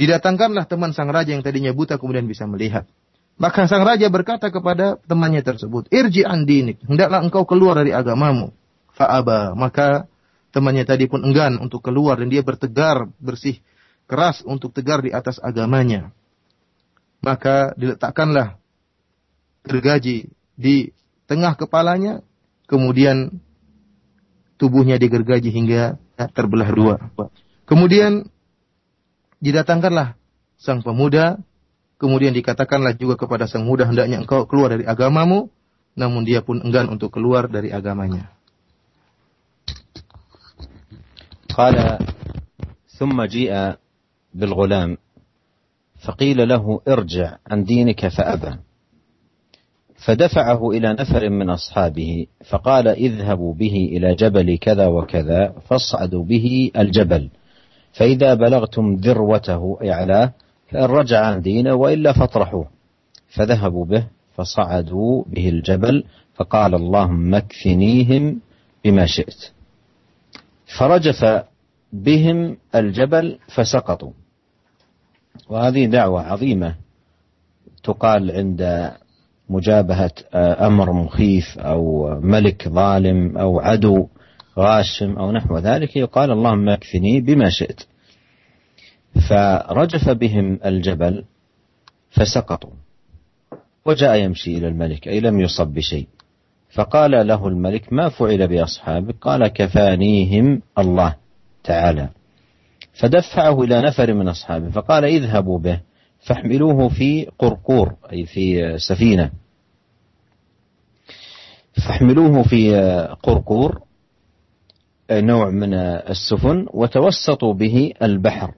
didatangkanlah teman sang raja yang tadinya buta kemudian bisa melihat. Maka sang raja berkata kepada temannya tersebut, "Irji andinik, hendaklah engkau keluar dari agamamu." Fa'aba, maka temannya tadi pun enggan untuk keluar dan dia bertegar bersih keras untuk tegar di atas agamanya. Maka diletakkanlah gergaji di tengah kepalanya, kemudian tubuhnya digergaji hingga terbelah dua. Kemudian didatangkanlah sang pemuda, kemudian dikatakanlah juga kepada sang muda hendaknya engkau keluar dari agamamu, namun dia pun enggan untuk keluar dari agamanya. قال ثم جيء بالغلام فقيل له ارجع عن دينك فأبى فدفعه إلى نفر من أصحابه فقال اذهبوا به إلى جبل كذا وكذا فاصعدوا به الجبل. فإذا بلغتم ذروته أعلاه فإن رجع عن دينه وإلا فاطرحوه. فذهبوا به فصعدوا به الجبل فقال اللهم اكفنيهم بما شئت. فرجف بهم الجبل فسقطوا. وهذه دعوة عظيمة تقال عند مجابهة أمر مخيف أو ملك ظالم أو عدو غاشم أو نحو ذلك يقال اللهم اكفني بما شئت. فرجف بهم الجبل فسقطوا وجاء يمشي إلى الملك أي لم يصب بشيء. فقال له الملك ما فعل بأصحابك؟ قال كفانيهم الله تعالى. فدفعه إلى نفر من أصحابه فقال اذهبوا به. فاحملوه في قرقور أي في سفينة. فاحملوه في قرقور نوع من السفن وتوسطوا به البحر.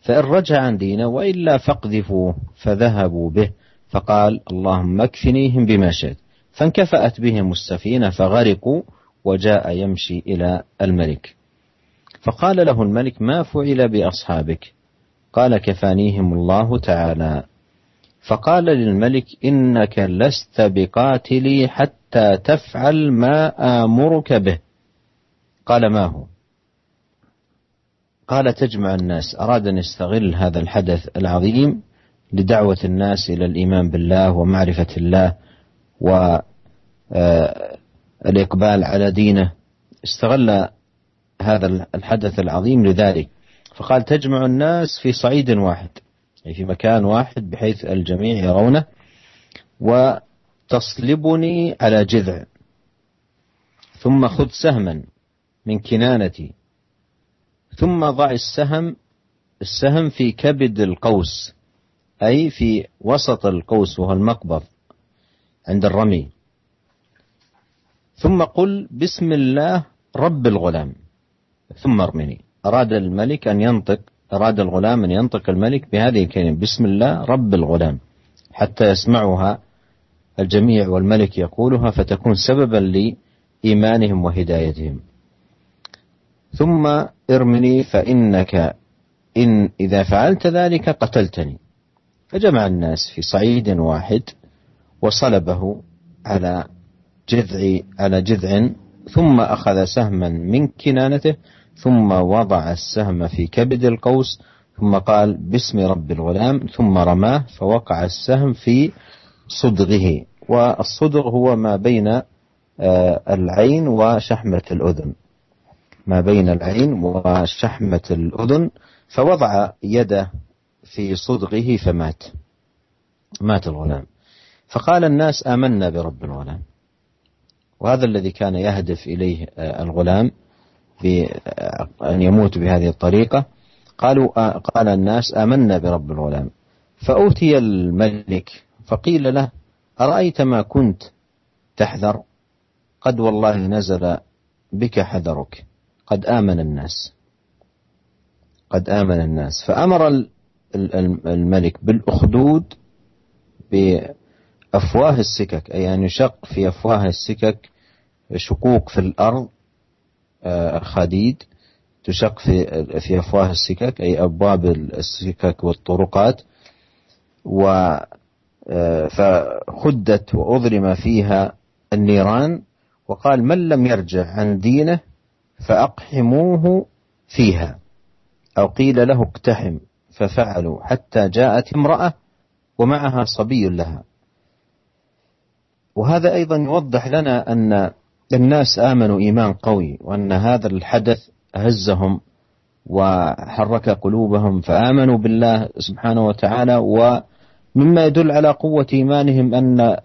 فإن رجع عن دينه وإلا فاقذفوه فذهبوا به. فقال اللهم اكفنيهم بما شئت. فانكفأت بهم السفينة فغرقوا وجاء يمشي إلى الملك. فقال له الملك ما فعل بأصحابك؟ قال كفانيهم الله تعالى. فقال للملك إنك لست بقاتلي حتى تفعل ما آمرك به. قال ما هو؟ قال تجمع الناس. أراد أن يستغل هذا الحدث العظيم لدعوة الناس إلى الإيمان بالله ومعرفة الله والإقبال على دينه. استغل هذا الحدث العظيم لذلك. فقال تجمع الناس في صعيد واحد أي في مكان واحد بحيث الجميع يرونه وتصلبني على جذع ثم خذ سهما من كنانتي ثم ضع السهم السهم في كبد القوس أي في وسط القوس وهو المقبض عند الرمي. ثم قل بسم الله رب الغلام ثم ارمني. أراد الملك أن ينطق أراد الغلام أن ينطق الملك بهذه الكلمة بسم الله رب الغلام. حتى يسمعها الجميع والملك يقولها فتكون سببا لإيمانهم وهدايتهم. ثم ارمني فإنك إن إذا فعلت ذلك قتلتني. فجمع الناس في صعيد واحد وصلبه على جذع على جذع ثم أخذ سهما من كنانته ثم وضع السهم في كبد القوس ثم قال باسم رب الغلام ثم رماه فوقع السهم في صدغه. والصدغ هو ما بين آه، العين وشحمة الأذن. ما بين العين وشحمة الأذن فوضع يده في صدغه فمات. مات الغلام. فقال الناس آمنا برب الغلام. وهذا الذي كان يهدف إليه آه، الغلام بأن يموت بهذه الطريقة. قالوا قال الناس آمنا برب الغلام. فأوتي الملك فقيل له أرأيت ما كنت تحذر؟ قد والله نزل بك حذرك. قد آمن الناس. قد آمن الناس. فأمر الملك بالأخدود بأفواه السكك أي أن يشق في أفواه السكك شقوق في الأرض خديد تشق في في أفواه السكك أي أبواب السكك والطرقات. و آه، فخدت واضرم فيها النيران. وقال من لم يرجع عن دينه فأقحموه فيها. أو قيل له اقتحم. ففعلوا حتى جاءت امرأة ومعها صبي لها. وهذا أيضا يوضح لنا أن الناس آمنوا إيمان قوي وأن هذا الحدث هزهم وحرك قلوبهم فآمنوا بالله سبحانه وتعالى ومما يدل على قوة إيمانهم أن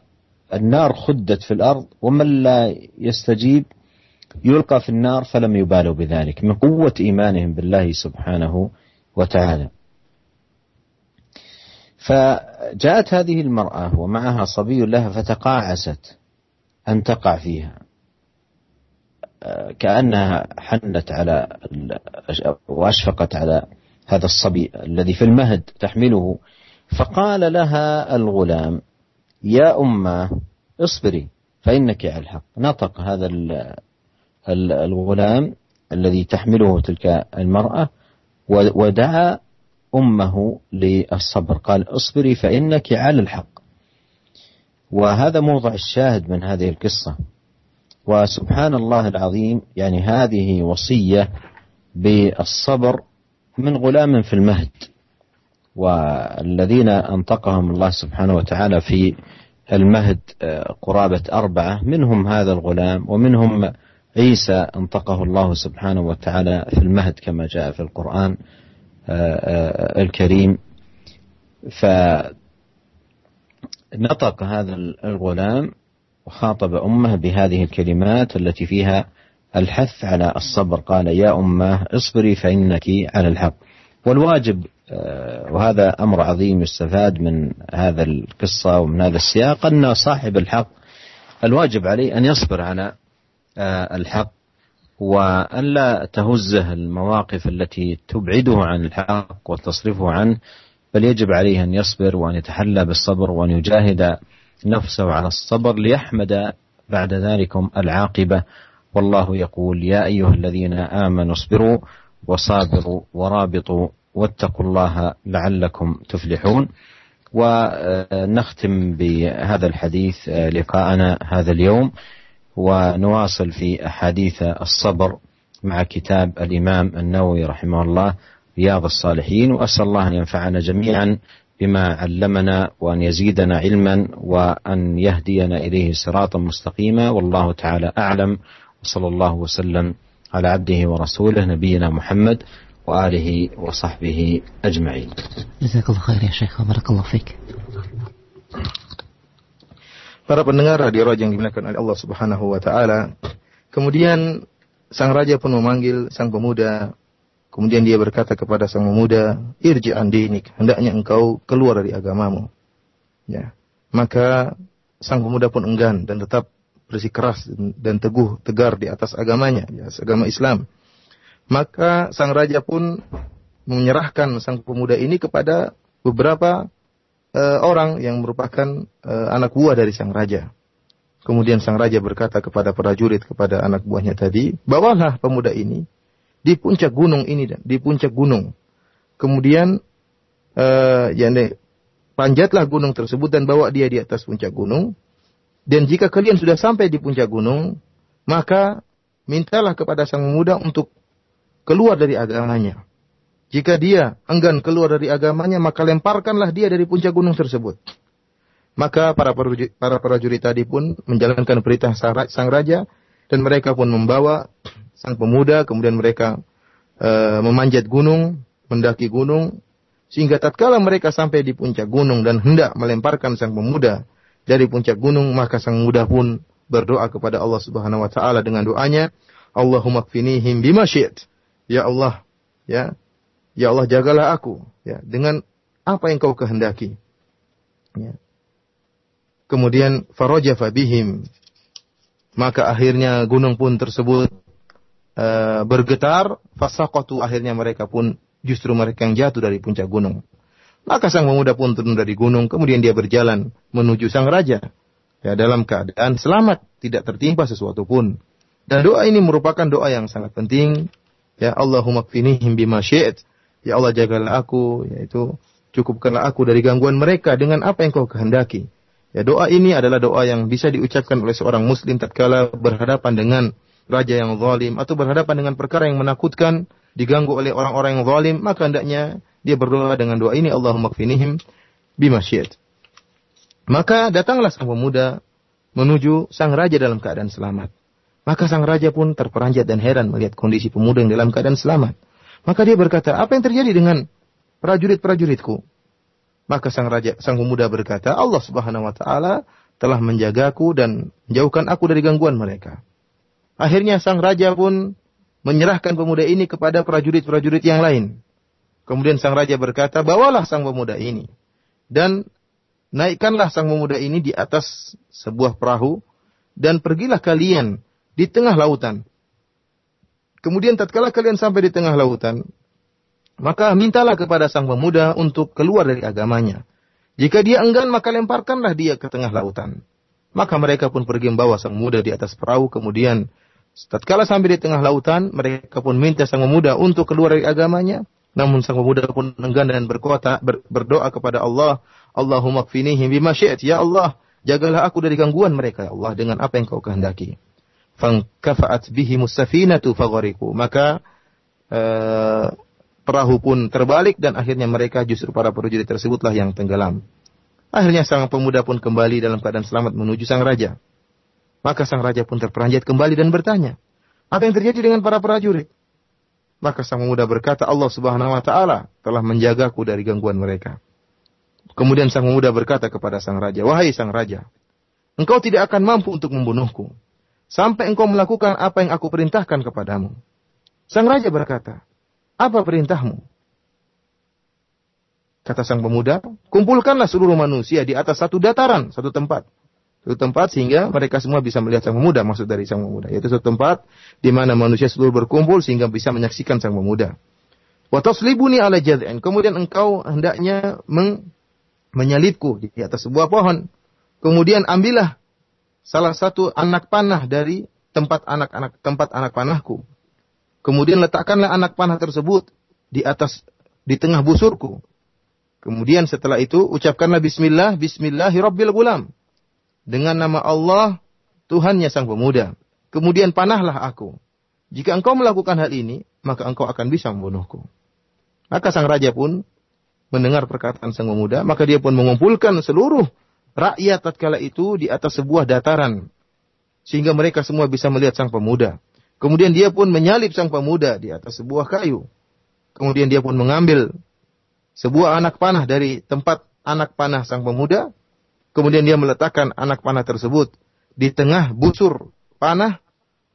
النار خدت في الأرض ومن لا يستجيب يلقى في النار فلم يبالوا بذلك من قوة إيمانهم بالله سبحانه وتعالى. فجاءت هذه المرأة ومعها صبي لها فتقاعست أن تقع فيها. كأنها حنت على وأشفقت على هذا الصبي الذي في المهد تحمله. فقال لها الغلام يا أمة اصبري فإنك على الحق. نطق هذا الغلام الذي تحمله تلك المرأة ودعا أمه للصبر. قال اصبري فإنك على الحق. وهذا موضع الشاهد من هذه القصة. وسبحان الله العظيم يعني هذه وصية بالصبر من غلام في المهد والذين أنطقهم الله سبحانه وتعالى في المهد آه، قرابة أربعة منهم هذا الغلام ومنهم عيسى أنطقه الله سبحانه وتعالى في المهد كما جاء في القرآن آه، آه، الكريم. فنطق هذا الغلام وخاطب أمه بهذه الكلمات التي فيها الحث على الصبر. قال يا أمة اصبري فإنك على الحق. والواجب آه، وهذا أمر عظيم يستفاد من هذا القصة ومن هذا السياق أن صاحب الحق الواجب عليه أن يصبر على آه، الحق وأن لا تهزه المواقف التي تبعده عن الحق وتصرفه عنه بل يجب عليه أن يصبر وأن يتحلى بالصبر وأن يجاهد نفسه على الصبر ليحمد بعد ذلكم العاقبة. والله يقول يا أيها الذين آمنوا اصبروا وصابروا ورابطوا واتقوا الله لعلكم تفلحون. ونختم بهذا الحديث لقاءنا هذا اليوم ونواصل في أحاديث الصبر مع كتاب الإمام النووي رحمه الله رياض الصالحين. وأسأل الله أن ينفعنا جميعا بما علمنا وأن يزيدنا علما وأن يهدينا إليه صراطا مستقيما والله تعالى أعلم وصلى الله وسلم على عبده ورسوله نبينا محمد وآله وصحبه أجمعين جزاك الله خير يا شيخ وبارك الله فيك Para pendengar radio Raja yang dimuliakan oleh Allah Subhanahu wa taala. Kemudian sang raja pun memanggil sang pemuda. Kemudian dia berkata kepada sang pemuda, "Irji andinik, hendaknya engkau keluar dari agamamu." Ya. Maka sang pemuda pun enggan dan tetap bersikeras dan teguh tegar di atas agamanya, ya, agama Islam. Maka sang raja pun menyerahkan sang pemuda ini kepada beberapa uh, orang yang merupakan uh, anak buah dari sang raja. Kemudian sang raja berkata kepada prajurit kepada anak buahnya tadi, bawalah pemuda ini di puncak gunung ini di puncak gunung. Kemudian uh, ya panjatlah gunung tersebut dan bawa dia di atas puncak gunung. Dan jika kalian sudah sampai di puncak gunung, maka mintalah kepada sang pemuda untuk keluar dari agamanya. Jika dia enggan keluar dari agamanya, maka lemparkanlah dia dari puncak gunung tersebut. Maka para para prajurit tadi pun menjalankan perintah sang raja dan mereka pun membawa sang pemuda, kemudian mereka e, memanjat gunung, mendaki gunung, sehingga tatkala mereka sampai di puncak gunung dan hendak melemparkan sang pemuda dari puncak gunung, maka sang pemuda pun berdoa kepada Allah Subhanahu wa taala dengan doanya, Allahumma kfinihim bima Ya Allah, ya Ya Allah jagalah aku ya dengan apa yang kau kehendaki. Ya. Kemudian faraja fabihim maka akhirnya gunung pun tersebut uh, bergetar fasaqatu akhirnya mereka pun justru mereka yang jatuh dari puncak gunung. Maka sang pemuda pun turun dari gunung kemudian dia berjalan menuju sang raja ya dalam keadaan selamat tidak tertimpa sesuatu pun. Dan doa ini merupakan doa yang sangat penting ya Allahumma kfinihim bima syi'at Ya Allah jagalah aku, yaitu cukupkanlah aku dari gangguan mereka dengan apa yang kau kehendaki. Ya doa ini adalah doa yang bisa diucapkan oleh seorang muslim tatkala berhadapan dengan raja yang zalim atau berhadapan dengan perkara yang menakutkan, diganggu oleh orang-orang yang zalim, maka hendaknya dia berdoa dengan doa ini Allahumma kfinihim bima Maka datanglah sang pemuda menuju sang raja dalam keadaan selamat. Maka sang raja pun terperanjat dan heran melihat kondisi pemuda yang dalam keadaan selamat. Maka dia berkata, apa yang terjadi dengan prajurit-prajuritku? Maka sang raja, sang pemuda berkata, Allah Subhanahu wa taala telah menjagaku dan menjauhkan aku dari gangguan mereka. Akhirnya sang raja pun menyerahkan pemuda ini kepada prajurit-prajurit yang lain. Kemudian sang raja berkata, bawalah sang pemuda ini dan naikkanlah sang pemuda ini di atas sebuah perahu dan pergilah kalian di tengah lautan Kemudian tatkala kalian sampai di tengah lautan, maka mintalah kepada sang pemuda untuk keluar dari agamanya. Jika dia enggan, maka lemparkanlah dia ke tengah lautan. Maka mereka pun pergi membawa sang pemuda di atas perahu. Kemudian, tatkala sampai di tengah lautan, mereka pun minta sang pemuda untuk keluar dari agamanya. Namun sang pemuda pun enggan dan berkota, ber, berdoa kepada Allah, Allahumma kfinihim bima Ya Allah, jagalah aku dari gangguan mereka, ya Allah, dengan apa yang kau kehendaki. Fangkafa'at bihi musafinatu faghariqu. Maka uh, perahu pun terbalik dan akhirnya mereka justru para prajurit tersebutlah yang tenggelam. Akhirnya sang pemuda pun kembali dalam keadaan selamat menuju sang raja maka sang raja pun terperanjat kembali dan bertanya apa yang terjadi dengan para prajurit maka sang pemuda berkata Allah Subhanahu wa taala telah menjagaku dari gangguan mereka kemudian sang pemuda berkata kepada sang raja wahai sang raja engkau tidak akan mampu untuk membunuhku sampai engkau melakukan apa yang aku perintahkan kepadamu. Sang raja berkata, apa perintahmu? Kata sang pemuda, kumpulkanlah seluruh manusia di atas satu dataran, satu tempat. Satu tempat sehingga mereka semua bisa melihat sang pemuda, maksud dari sang pemuda. Yaitu satu tempat di mana manusia seluruh berkumpul sehingga bisa menyaksikan sang pemuda. Wataslibuni ala jad'in. Kemudian engkau hendaknya meng menyalipku di atas sebuah pohon. Kemudian ambillah salah satu anak panah dari tempat anak-anak tempat anak panahku. Kemudian letakkanlah anak panah tersebut di atas di tengah busurku. Kemudian setelah itu ucapkanlah bismillah bismillahirabbil. Dengan nama Allah Tuhannya sang pemuda. Kemudian panahlah aku. jika engkau melakukan hal ini, maka engkau akan bisa membunuhku. Maka sang raja pun mendengar perkataan sang pemuda, maka dia pun mengumpulkan seluruh rakyat tatkala itu di atas sebuah dataran sehingga mereka semua bisa melihat sang pemuda. Kemudian dia pun menyalip sang pemuda di atas sebuah kayu. Kemudian dia pun mengambil sebuah anak panah dari tempat anak panah sang pemuda. Kemudian dia meletakkan anak panah tersebut di tengah busur panah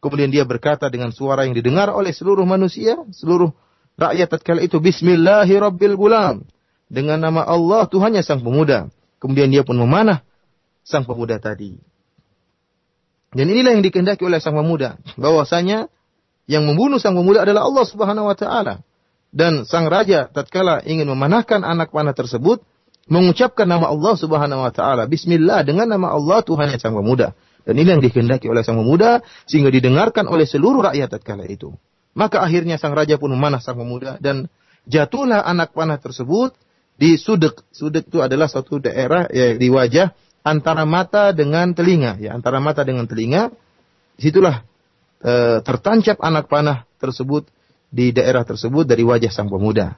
Kemudian dia berkata dengan suara yang didengar oleh seluruh manusia, seluruh rakyat tatkala itu Bismillahirrabbilgulam. Dengan nama Allah Tuhannya sang pemuda. Kemudian dia pun memanah sang pemuda tadi. Dan inilah yang dikehendaki oleh sang pemuda. Bahwasanya yang membunuh sang pemuda adalah Allah subhanahu wa ta'ala. Dan sang raja tatkala ingin memanahkan anak panah tersebut, mengucapkan nama Allah subhanahu wa ta'ala. Bismillah dengan nama Allah Tuhannya sang pemuda. Dan ini yang dikehendaki oleh sang pemuda sehingga didengarkan oleh seluruh rakyat tatkala itu. Maka akhirnya sang raja pun memanah sang pemuda dan jatuhlah anak panah tersebut di sudek. Sudek itu adalah suatu daerah ya, di wajah antara mata dengan telinga, ya antara mata dengan telinga. Di situlah e, tertancap anak panah tersebut di daerah tersebut dari wajah sang pemuda.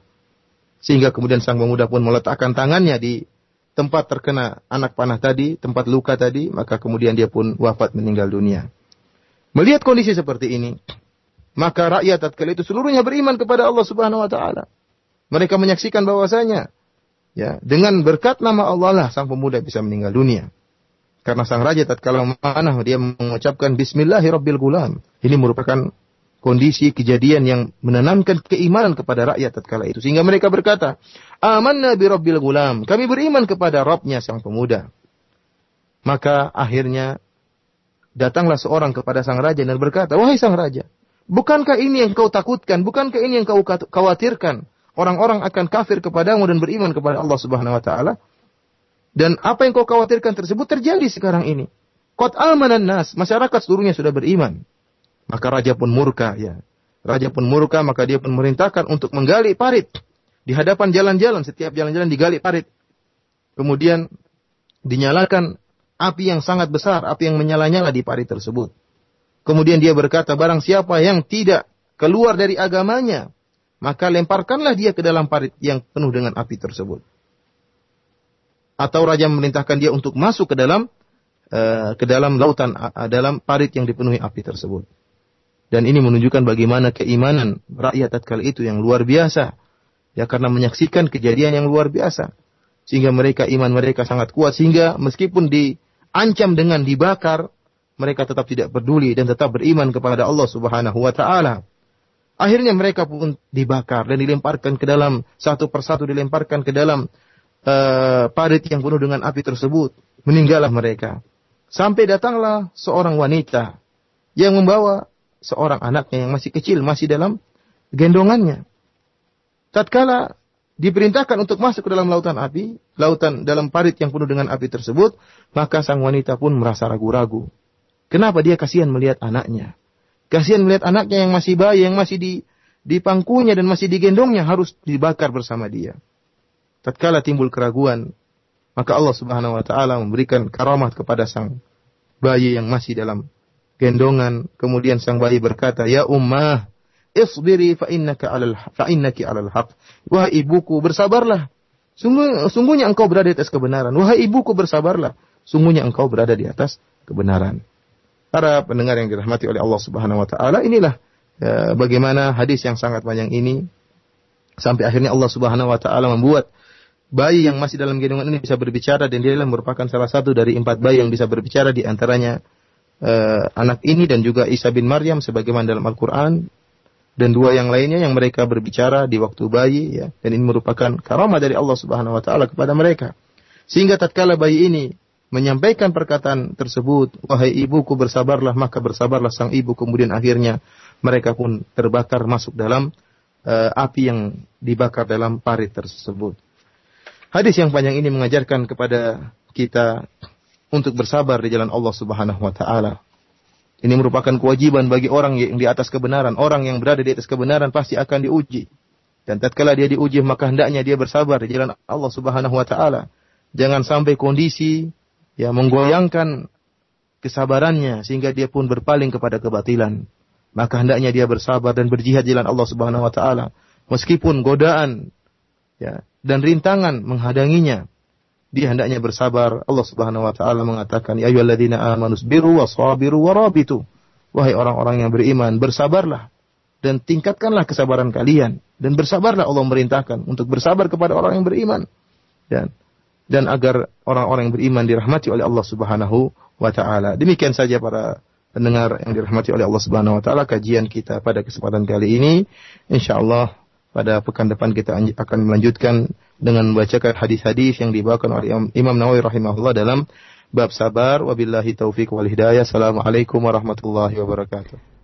Sehingga kemudian sang pemuda pun meletakkan tangannya di tempat terkena anak panah tadi, tempat luka tadi, maka kemudian dia pun wafat meninggal dunia. Melihat kondisi seperti ini, maka rakyat tatkala itu seluruhnya beriman kepada Allah Subhanahu wa taala. Mereka menyaksikan bahwasanya ya, dengan berkat nama Allah lah sang pemuda bisa meninggal dunia. Karena sang raja tatkala memanah dia mengucapkan bismillahirrabbilgulam. Ini merupakan kondisi kejadian yang menanamkan keimanan kepada rakyat tatkala itu sehingga mereka berkata, "Amanna bi rabbil gulam." Kami beriman kepada Rabbnya sang pemuda. Maka akhirnya datanglah seorang kepada sang raja dan berkata, "Wahai sang raja, bukankah ini yang kau takutkan? Bukankah ini yang kau khawatirkan? Orang-orang akan kafir kepadamu dan beriman kepada Allah Subhanahu wa taala?" Dan apa yang kau khawatirkan tersebut terjadi sekarang ini. Qad amanan nas, masyarakat seluruhnya sudah beriman. Maka raja pun murka ya. Raja pun murka maka dia pun merintahkan untuk menggali parit di hadapan jalan-jalan setiap jalan-jalan digali parit. Kemudian dinyalakan api yang sangat besar, api yang menyala-nyala di parit tersebut. Kemudian dia berkata, barang siapa yang tidak keluar dari agamanya, maka lemparkanlah dia ke dalam parit yang penuh dengan api tersebut. Atau raja memerintahkan dia untuk masuk ke dalam uh, ke dalam lautan uh, dalam parit yang dipenuhi api tersebut. Dan ini menunjukkan bagaimana keimanan rakyat tatkala itu yang luar biasa. Ya karena menyaksikan kejadian yang luar biasa. Sehingga mereka iman mereka sangat kuat sehingga meskipun diancam dengan dibakar, mereka tetap tidak peduli dan tetap beriman kepada Allah Subhanahu wa taala. Akhirnya mereka pun dibakar dan dilemparkan ke dalam satu persatu dilemparkan ke dalam uh, parit yang penuh dengan api tersebut. Meninggallah mereka. Sampai datanglah seorang wanita yang membawa seorang anaknya yang masih kecil, masih dalam gendongannya. Tatkala diperintahkan untuk masuk ke dalam lautan api, lautan dalam parit yang penuh dengan api tersebut, maka sang wanita pun merasa ragu-ragu. Kenapa dia kasihan melihat anaknya? Kasihan melihat anaknya yang masih bayi, yang masih di di pangkunya dan masih digendongnya harus dibakar bersama dia. Tatkala timbul keraguan, maka Allah Subhanahu wa taala memberikan karamat kepada sang bayi yang masih dalam gendongan. Kemudian sang bayi berkata, "Ya ummah, isbiri fa innaka 'alal fa innaki 'alal haq." Wahai ibuku, bersabarlah. Sungguh, sungguhnya engkau berada di atas kebenaran. Wahai ibuku, bersabarlah. Sungguhnya engkau berada di atas kebenaran. Para pendengar yang dirahmati oleh Allah Subhanahu wa taala, inilah ya, bagaimana hadis yang sangat panjang ini sampai akhirnya Allah Subhanahu wa taala membuat bayi yang masih dalam gendongan ini bisa berbicara dan dia merupakan salah satu dari empat bayi yang bisa berbicara di antaranya uh, anak ini dan juga Isa bin Maryam sebagaimana dalam Al-Qur'an dan dua yang lainnya yang mereka berbicara di waktu bayi ya dan ini merupakan karamah dari Allah Subhanahu wa taala kepada mereka. Sehingga tatkala bayi ini menyampaikan perkataan tersebut, wahai ibuku bersabarlah, maka bersabarlah sang ibu kemudian akhirnya mereka pun terbakar masuk dalam uh, api yang dibakar dalam parit tersebut. Hadis yang panjang ini mengajarkan kepada kita untuk bersabar di jalan Allah Subhanahu wa taala. Ini merupakan kewajiban bagi orang yang di atas kebenaran. Orang yang berada di atas kebenaran pasti akan diuji. Dan tatkala dia diuji maka hendaknya dia bersabar di jalan Allah Subhanahu wa taala. Jangan sampai kondisi yang menggoyangkan kesabarannya sehingga dia pun berpaling kepada kebatilan. maka hendaknya dia bersabar dan berjihad jalan Allah Subhanahu wa taala meskipun godaan ya dan rintangan menghadanginya dia hendaknya bersabar Allah Subhanahu wa taala mengatakan ya ayyuhalladzina amanu sabiru wasabiru warabitu wahai orang-orang yang beriman bersabarlah dan tingkatkanlah kesabaran kalian dan bersabarlah Allah merintahkan untuk bersabar kepada orang yang beriman dan dan agar orang-orang yang beriman dirahmati oleh Allah Subhanahu wa taala. Demikian saja para pendengar yang dirahmati oleh Allah Subhanahu wa taala kajian kita pada kesempatan kali ini. Insyaallah pada pekan depan kita akan melanjutkan dengan membacakan hadis-hadis yang dibawakan oleh Imam Nawawi rahimahullah dalam bab sabar wabillahi taufik wal hidayah. Assalamualaikum warahmatullahi wabarakatuh.